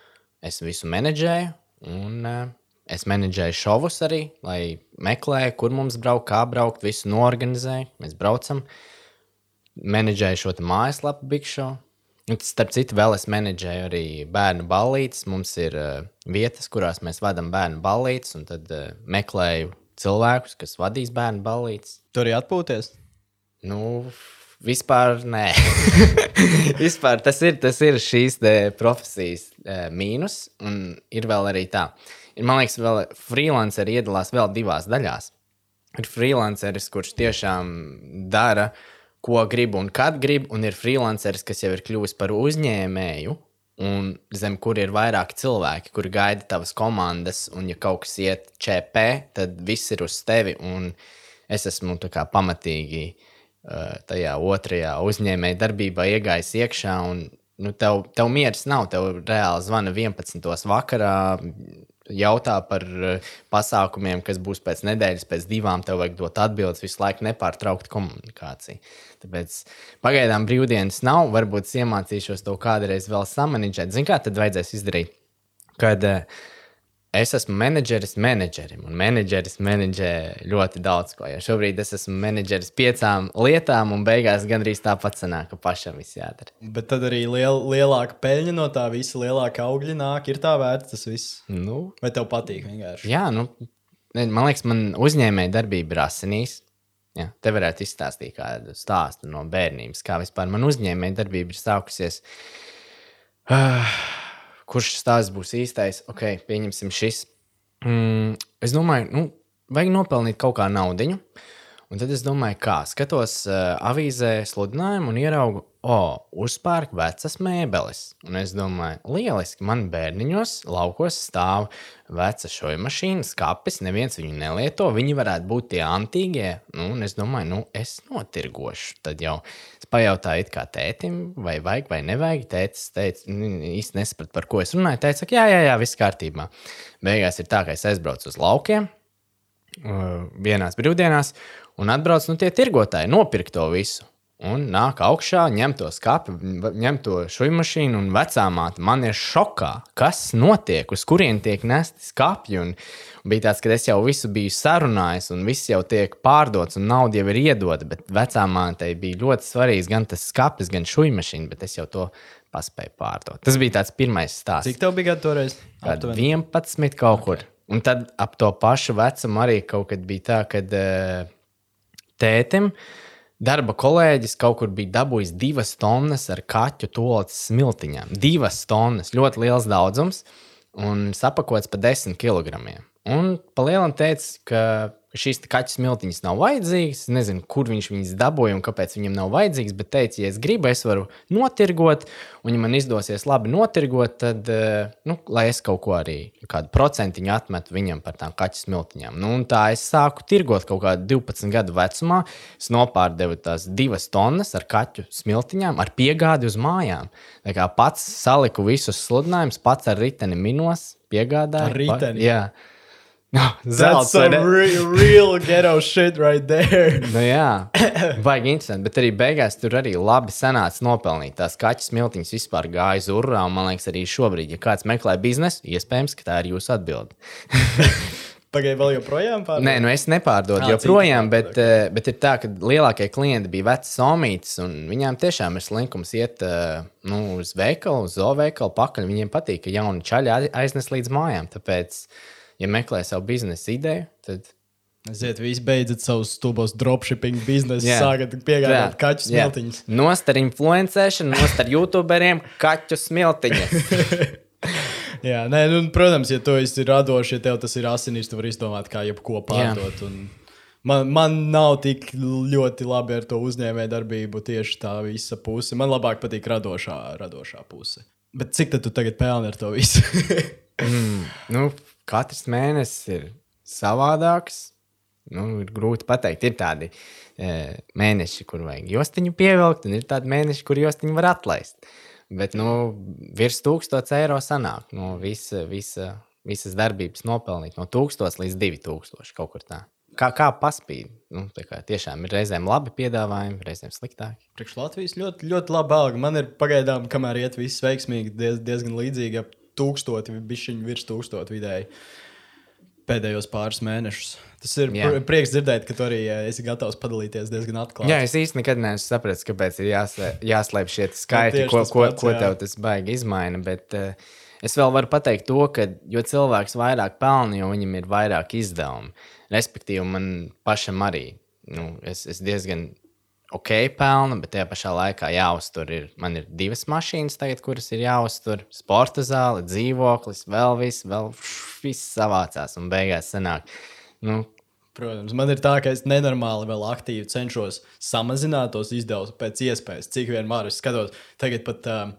es visu menedžēju, un uh, es menedžēju šovus arī, lai meklēju, kur mums braukt, kā braukt, visu norganizēju. Mēs braucam, menedžēju šo mājaslapu. Un, starp citu, vēl es menedžēju arī bērnu ballītes. Mums ir uh, vietas, kurās mēs vadām bērnu ballītes, un tad uh, meklēju cilvēkus, kas vadīs bērnu ballītes. Tur arī atpūties? Nu, Vispār nē. (laughs) Vispār tas ir, tas ir šīs profesijas uh, mīnus, un ir vēl arī tā. Ir, man liekas, vēl freelanceri iedalās vēl divās daļās. Ir freelanceris, kurš tiešām dara, ko grib un kad grib, un ir freelanceris, kas jau ir kļuvis par uzņēmēju, un zem kur ir vairāki cilvēki, kuri gaida tavas komandas, un ja kaut kas iet ČP, tad viss ir uz tevi, un es esmu pamatīgi uh, tajā otrajā uzņēmēja darbībā iegājis iekšā. Un, nu, tev, tev miers nav. Tev reāli zvana 11. vakarā, jautā par pasākumiem, kas būs pēc nedēļas, pēc divām. Tev vajag dot atbildes, visu laiku nepārtraukt komunikāciju. Tāpēc pagaidām brīvdienas nav. Varbūt iemācīšos to kādreiz vēl samanģēt. Zini, kā tad vajadzēs izdarīt? Kad uh, es esmu menedžeris menedžerim, un menedžeris menedžē ļoti daudz ko. Jo šobrīd es esmu menedžeris piecām lietām, un beigās gandrīz tāpat sanāk, ka pašam viss jādara. Bet tad arī liel, lielāka peļņa no tā visa, lielāka augļa nāk. Ir tā vērts tas viss. Nu, Vai tev patīk vienkārši? Jā, nu, man liekas, man uzņēmēja darbība ir asinīs. Ja, te varētu izstāstīt kādu stāstu no bērnības, kā vispār man uzņēmēja darbība ir sākusies. Uh, kurš stāsts būs īstais, ok, pieņemsim šis. Mm, es domāju, nu, vajag nopelnīt kaut kā naudu. Un tad es domāju, kā skatos uh, avīzē sludinājumu un ieraugu, o, oh, uzpērk vecas mēbeles. Un es domāju, lieliski, man bērniņos laukos stāv veca šoja mašīna, skapis, neviens viņu nelieto. Viņi varētu būt tie antīgie. Nu, un es domāju, nu, es notirgošu. Tad jau es pajautāju, kā tētim, vai vajag vai nevajag. Tētis teica, īsti nesapratu, par ko es runāju. Teica, jā, jā, jā, viss kārtībā. Beigās ir tā, ka es aizbraucu uz laukiem vienās brīvdienās, un atbrauc nu, tie tirgotāji, nopirkt to visu. Un nāk augšā, ņem to skāpi, ņem to šūnu mašīnu, un vecā māte man ir šokā, kas notiek, uz kurien tiek nesti skāpji. Un, bija tāds, ka es jau visu biju sarunājis, un viss jau tiek pārdots, un nauda jau ir iedota. Bet vecā mātei bija ļoti svarīgs gan tas skāpis, gan šūnu mašīna, bet es jau to paspēju pārdot. Tas bija tāds pirmais stāsts. Cik tev bija gadu toreiz? Kad 11 kaut kur. Okay. Un tad ap to pašu vecumu arī kaut kad bija tā, ka uh, tētim darba kolēģis kaut kur bija dabūjis divas tonnas ar kaķu tolāts smiltiņām. Divas tonnas, ļoti liels daudzums un sapakots pa desmit kilogramiem. Un pa lielam teica, ka ka šīs kaķu smiltiņas nav vajadzīgas. Es nezinu, kur viņš viņas dabūja un kāpēc viņam nav vajadzīgas, bet teica, ja es gribu, es varu notirgot, un ja man izdosies labi notirgot, tad, eh, nu, lai es kaut ko arī kādu procentiņu atmetu viņam par tām kaķu smiltiņām. Nu, tā es sāku tirgot kaut kādā 12 gadu vecumā. Es nopārdevu tās divas tonnas ar kaķu smiltiņām, ar piegādi uz mājām. Tā kā pats saliku visus sludinājumus, pats ar riteni minos, piegādāju. Ar riteni? Pa, jā. (laughs) That's some real, real (laughs) ghetto shit right there. (laughs) nu, jā, baigi interesanti. Bet arī beigās tur arī labi sanāca nopelnīt. Tās kaķis smiltiņas vispār gāja uz urā. Man liekas, arī šobrīd, ja kāds meklē biznesu, iespējams, ka tā ir jūsu atbilde. Pagaidā vēl joprojām pārdod? Nē, nu es nepārdodu ah, joprojām, bet, okay. bet ir tā, ka lielākie klienti bija veci somītis, un viņiem tiešām ir slinkums iet nu, uz veikalu, uz zooveikalu pakaļ. Viņiem patīk, ka jauni čaļi aiznes līdz mājām. Tāpēc ja meklē savu biznesa ideju, tad. Aiziet, visi beidzat savus stulbos dropshipping biznesu, yeah. sākat piegādāt kaķu smiltiņus. Yeah. Nost ar influencēšanu, nost ar youtuberiem kaķu smiltiņus. (laughs) Jā, nē, nu, protams, ja tu esi radošs, ja tev tas ir asinīs, tu vari izdomāt, kā jebko pārdot. Man, man nav tik ļoti labi ar to uzņēmēju darbību, tieši tā visa puse. Man labāk patīk radošā, radošā puse. Bet cik tad tu tagad pelni ar to visu? (laughs) mm, nu, katrs mēnesis ir savādāks. Nu, ir grūti pateikt, ir tādi e, mēneši, kur vajag jostiņu pievilkt, un ir tādi mēneši, kur jostiņu var atlaist. Bet nu, virs 1000 eiro sanāk no visa, visa, visas darbības nopelnīt no 1000 līdz 2000 kaut kur tā. Kā, kā paspīd? Nu, kā tiešām ir reizēm labi piedāvājumi, reizēm sliktāki. Priekš Latvijas ļoti, ļoti laba alga. Man ir pagaidām, kamēr iet viss veiksmīgi, diez, diezgan līdzīgi ap tūkstoti, bišķiņi virs tūkstoti vidēji pēdējos pāris mēnešus. Tas ir Jā. prieks dzirdēt, ka tu arī esi gatavs padalīties diezgan atklāti. Jā, es īstenībā nekad neesmu sapratis, kāpēc ir jāslēp, šie skaitļi, ko, ko, pats, ko tev tas baigi izmaina. Bet uh, es vēl varu pateikt to, ka jo cilvēks vairāk pelna, jo viņam ir vairāk izdevumu. Respektīvi, man pašam arī. Nu, es, es diezgan ok, pelna, bet tajā pašā laikā jāuztur. Ir, man ir divas mašīnas, tagad, kuras ir jāuztur. Sporta zāle, dzīvoklis, vēl viss, vēl viss savācās un beigās sanāk. Nu, Protams, man ir tā, ka es nenormāli vēl aktīvi cenšos samazināt tos izdevumus pēc iespējas, cik vien var. Es skatos, tagad pat uh,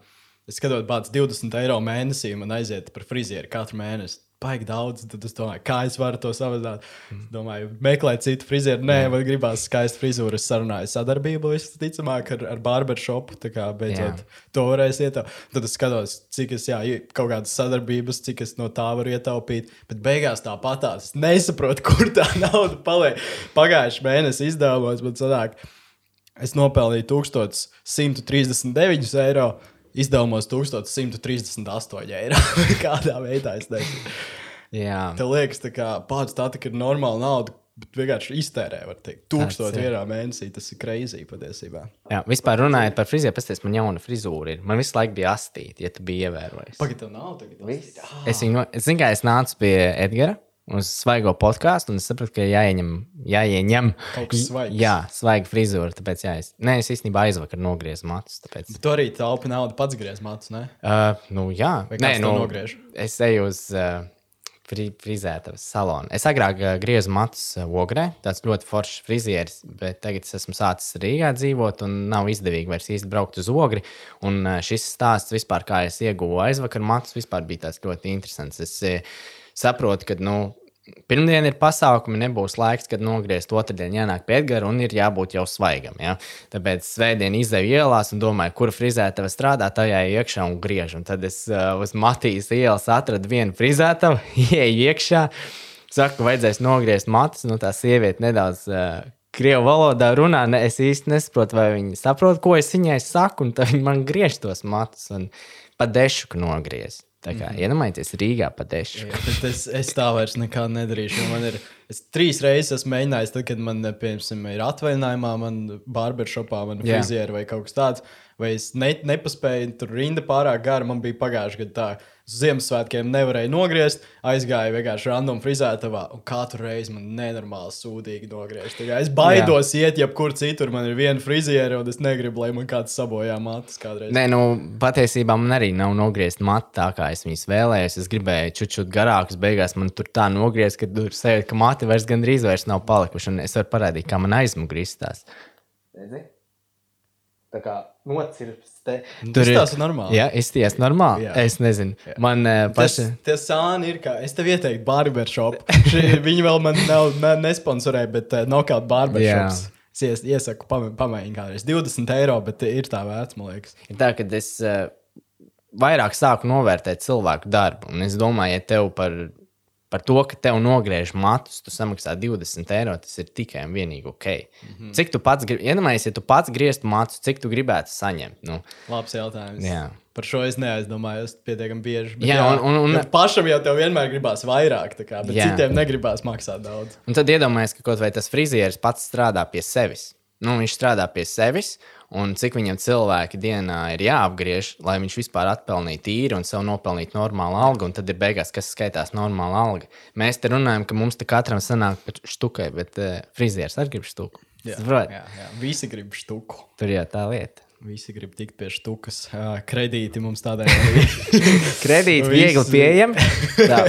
es skatos, kāds 20 eiro mēnesī man aiziet par frizieri katru mēnesi baigi daudz. Tad es domāju, kā es varu to samazināt. Mm. Domāju, meklēt citu frizieru. Nē, man gribās skaistu frizūru. Es sarunāju sadarbību, visticamāk, ar, ar barbershopu. Tā kā beidzot jā. to varēs ietaupīt. Tad es skatos, cik es, jā, kaut kādas sadarbības, cik es no tā varu ietaupīt. Bet beigās tāpat tās nesaprotu, (laughs) kur tā nauda paliek. Pagājušajā mēnesī izdevumos man sanāk, es nopelnīju 1139 eiro izdevumos 1138 eiro. (laughs) Kādā veidā es nezinu. Jā. Tev liekas, ka pats tā ir normāla nauda. Bet vienkārši iztērē, var teikt, tūkstoš eiro mēnesī. Tas ir kreizī patiesībā. Jā, vispār runājot par frizēru, pasties, man jauna frizūra ir. Man visu laiku bija astīta, ja tu biji ievērojis. Pagaid, tev nav tagad. Ah. Es, viņu, es zinu, kā es nācu pie Edgara uz svaigo podkāstu, un es sapratu, ka jāieņem, jāieņem kaut kas svaigs. Jā, svaiga frizūra. Tāpēc, jā, es, nē, es īstenībā aizvakar nogriezu matus. Tāpēc... Bet tu arī taupi naudu pats griez matus, ne? Uh, nu, jā, nē, nu, nogriež. Es eju uz uh, fri, frizētavas salonu. Es agrāk uh, griezu matus uh, ogrē, tāds ļoti foršs frizieris, bet tagad es esmu sācis Rīgā dzīvot un nav izdevīgi vairs īsti braukt uz ogri. Un uh, šis stāsts vispār, kā es ieguvu aizvakar matus, vispār bija tāds ļoti interesants. Es saprotu, ka, nu, Pirmdien ir pasākumi, nebūs laiks, kad nogriezt otrdien, jānāk pie Edgara un ir jābūt jau svaigam. Ja? Tāpēc svētdien izdevu ielās un domāju, kur frizētava strādā, tajā iekšā un griež. Un tad es uh, uz Matīs ielas atradu vienu frizētavu, (laughs) ieeju iekšā, saku, vajadzēs nogriezt matus, nu tā sieviete nedaudz. Uh, Krievu valodā runā, ne, es īsti nesaprotu, vai viņi saprot, ko es viņai saku, un tad viņi (laughs) man griež tos matus un pa dešu nogriezt. Tā kā mm. iedomājieties, Rīgā pateikšu. es, es tā vairs nekad nedarīšu. Man ir, es trīs reizes esmu mēģinājis, tad, kad man, piemēram, ir atvaļinājumā, man barbershopā, man frizieri vai kaut kas tāds vai es ne, nepaspēju, tur rinda pārāk gara. Man bija pagājušajā gadā tā, Ziemassvētkiem nevarēju nogriezt, aizgāju vienkārši random frizētavā, un katru reizi man nenormāli sūdīgi nogriezt. Es baidos Jā. iet, jebkur citur. Man ir viena friziera, un es negribu, lai man kāds sabojā matus kādreiz. Nē, nu, patiesībā man arī nav nogriezt matu tā, kā es viņas vēlējos. Es gribēju čučut garākus, beigās man tur tā nogriezt, ka tur sēž, ka mati vairs gandrīz vairs nav palikuši, un es varu parādīt, kā man aizmuguristās. Redzi? Tā kā nocirps. Te. Tur ir tas normāli. Jā, izties normāli. Jā. Es nezinu. Jā. Man uh, paši. Tie sāni ir kā. Es tev ieteiktu barbershop. viņi vēl man nav, ne, nesponsorēja, bet uh, knockout barbershops. Es ies, iesaku pamēģināt kādreiz 20 eiro, bet ir tā vērts, man liekas. Ir tā, ka es uh, vairāk sāku novērtēt cilvēku darbu. Un es domāju, ja tev par par to, ka tev nogriež matus, tu samaksā 20 eiro, tas ir tikai un vienīgi ok. Mm -hmm. Cik tu pats gribi, iedomājies, ja tu pats grieztu matus, cik tu gribētu saņemt? Nu, Labs jautājums. Jā. Par šo es neaizdomāju, es pietiekami bieži. Jā, jā, un, un, un pašam jau tev vienmēr gribās vairāk, kā, bet jā. citiem negribās maksāt daudz. Un tad iedomājies, ka kaut vai tas frizieris pats strādā pie sevis. Nu, viņš strādā pie sevis, un cik viņam cilvēki dienā ir jāapgriež, lai viņš vispār atpelnītu tīri un sev nopelnītu normālu algu. Un tad ir beigās, kas skaitās normāla alga. Mēs te runājam, ka mums te katram sanāk par štukai, bet uh, frizieris arī grib štuku. Jā, jā, jā, visi grib štuku. Tur jau tā lieta. Visi grib tikt pie štukas. Kredīti mums tādai (laughs) Kredīti viegli pieejami. (laughs) Tā,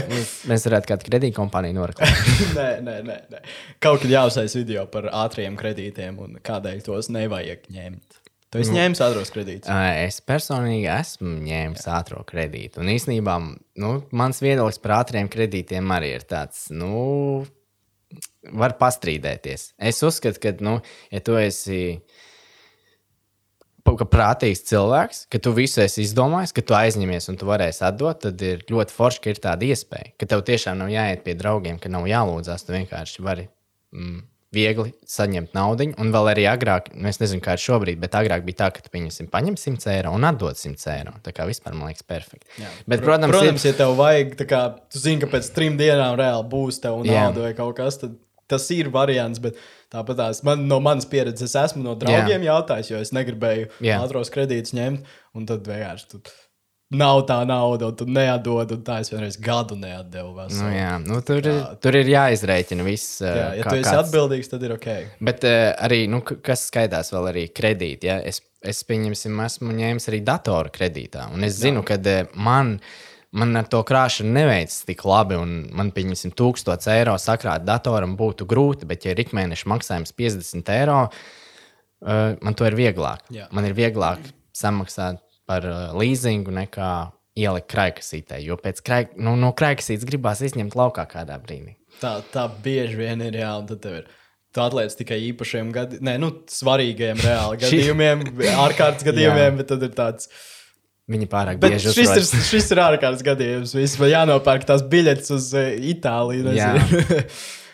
mēs, varētu kādu kredītkompāniju norakstīt. (laughs) nē, nē, nē, nē. Kaut kad jāuzsājas video par ātriem kredītiem un kādēļ tos nevajag ņemt. Tu esi nu, ņēmis ātros kredītus? Es personīgi esmu ņēmis Jā. ātrā kredītu. Un īsnībā nu, mans viedoklis par ātriem kredītiem arī ir tāds, nu, var pastrīdēties. Es uzskatu, ka, nu, ja tu esi ka prātīgs cilvēks, ka tu visu esi izdomājis, ka tu aizņemies un tu varēsi atdot, tad ir ļoti forši, ka ir tāda iespēja. Ka tev tiešām nav jāiet pie draugiem, ka nav jālūdzas. Tu vienkārši vari mm, viegli saņemt naudu. Un vēl arī agrāk, nu, es nezinu, kā ir šobrīd, bet agrāk bija tā, ka tu pieņemsim, paņem 100 eiro un atdod 100 eiro. Tā kā vispār man liekas, perfekti. Jā, bet, protams, protams ir... ja tev vajag, kā, tu zini, ka pēc trim dienām reāli būs tev nauda vai kaut kas, tad tas ir variants. Bet Tāpat tās man, no manas pieredzes, es esmu no draugiem Jā. jautājis, jo es negribēju Jā. ātros kredītus ņemt. Un tad vienkārši tur nav tā nauda, un tu neatdod. Un tā es vienreiz gadu neatdevu. Veselu. Nu, jā, nu, tur, jā. tur ir jāizreikina viss. Jā, ja kā, tu esi kāds... atbildīgs, tad ir ok. Bet uh, arī, nu, kas skaitās vēl arī kredīti. Ja? Es, es pieņemsim, esmu ņēmis arī datoru kredītā. Un es zinu, ka uh, man ir man ar to krāšanu neveicas tik labi, un man, pieņemsim, 1000 eiro sakrāt datoram būtu grūti, bet, ja ir ikmēneša maksājums 50 eiro, uh, man to ir vieglāk. Jā. Man ir vieglāk samaksāt par uh, leasingu nekā ielikt krājkasītē, jo pēc krāj, nu, no krājkasītes gribās izņemt laukā kādā brīdī. Tā, tā bieži vien ir, jā, un tad tev ir. Tu atliec tikai īpašiem gadījumiem, nu, svarīgiem reāli (laughs) gadījumiem, ārkārtas gadījumiem, bet tad ir tāds Viņi pārāk Bet bieži šis ir, šis ir ārkārtas gadījums. Vispār jānopērk tās biļetes uz uh, Itāliju. (laughs)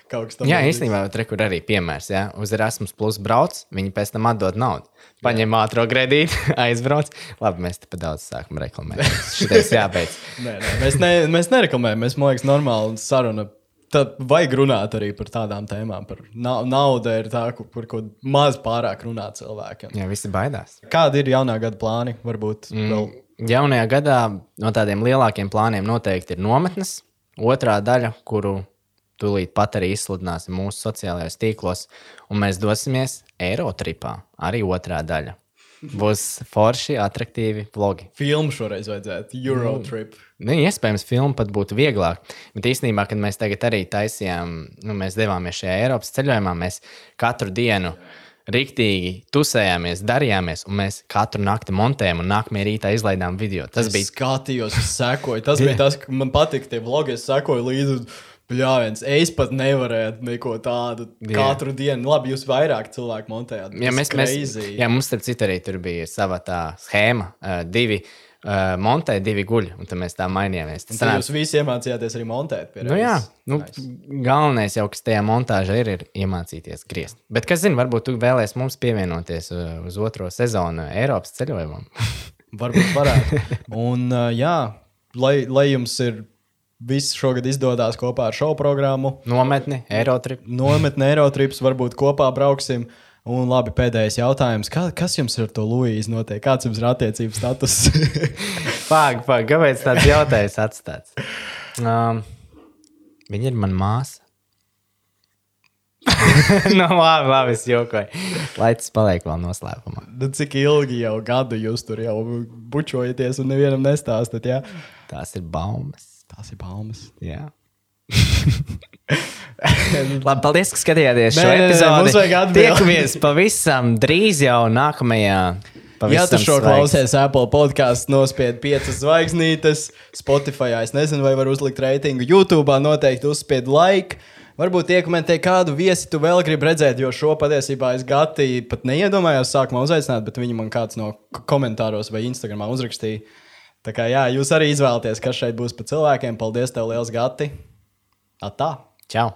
Kaut kas tāds. Jā, īstenībā tur arī piemērs. Jā. Uz Erasmus Plus brauc, viņi pēc tam atdod naudu. Paņem ātrā kredītu, (laughs) aizbrauc. Labi, mēs te pa daudz sākam reklamēt. Šitais jābeidz. (laughs) nē, nē, mēs, ne, mēs nereklamējam. Mēs, man liekas, normāli saruna Tad vajag runāt arī par tādām tēmām. Par na naudu ir tā, par ko maz pārāk runā cilvēkiem. Jā, visi baidās. Kādi ir jaunā gada plāni? Varbūt mm. vēl jaunajā gadā no tādiem lielākiem plāniem noteikti ir nometnes. Otrā daļa, kuru tūlīt pat arī izsludināsim mūsu sociālajos tīklos, un mēs dosimies Eirotripā, arī otrā daļa. Būs forši, attraktīvi vlogi. Filmu šoreiz vajadzētu. Eurotrip. Nu, iespējams, filma pat būtu vieglāk. Bet īstenībā, kad mēs tagad arī taisījām, nu, mēs devāmies šajā Eiropas ceļojumā, mēs katru dienu rīktīgi tusējāmies, darījāmies, un mēs katru nakti montējām, un nākamajā rītā izlaidām video. Tas Es bija skatījos, es sekoju. Tas bija tas, ka man patika tie vlogi. Es sekoju līdzi. Bļāviens, es pat nevarēju neko tādu Jā. katru dienu. Labi, jūs vairāk cilvēku montējāt. Jā, mēs, mēs, crazy. jā, mums starp citu arī tur bija sava tā schēma. Uh, divi uh, montē, divi guļ, un tad mēs tā mainījāmies. Tad sanāca- jūs visi iemācījāties arī montēt. Nu, jā, nu, Nice. galvenais jau, kas tajā montāžā ir, ir iemācīties griezt. Bet, kas zina, varbūt tu vēlēsies mums pievienoties uh, uz otro sezonu Eiropas ceļojumam. (laughs) Varbūt varētu. (laughs) Un, uh, jā, lai, lai jums ir viss šogad izdodas kopā ar šo programmu, Nometni, Eirotrip. nometnē Eirotrips, varbūt kopā brauksim. Un labi, pēdējais jautājums. Kā, kas jums ar to Luīsu notiek? Kāds jums ir attiecības status? (laughs) Pag, pag, kāpēc tāds jautājums atstāts? Um, viņa ir mana māsa. (laughs) nu, labi, labi, es jokoju. Lai tas paliek vēl noslēpumā. nu, cik ilgi jau gadu jūs tur jau bučojaties un nevienam nestāstat? Jā? Tās ir baumas. Tās ir baumas. Jā. (laughs) (laughs) Labi, paldies, ka skatījāties šo epizodi. Tiekamies pavisam drīz jau nākamajā. Ja pavisam tu šo klausies Apple podkāstā, nospied piecas zvaigznītes, Spotify, es nezinu, vai var uzlikt reitingu, YouTube noteikti uzspied like. Varbūt iekomentē, kādu viesi tu vēl gribi redzēt, jo šo patiesībā es gati pat neiedomājos sākumā uzaicināt, bet viņi man kāds no komentāros vai Instagramā uzrakstīja. Tā kā jā, jūs arī izvēlaties, kas šeit būs pa cilvēkiem. Paldies, tev liels gati! Atā! Čau!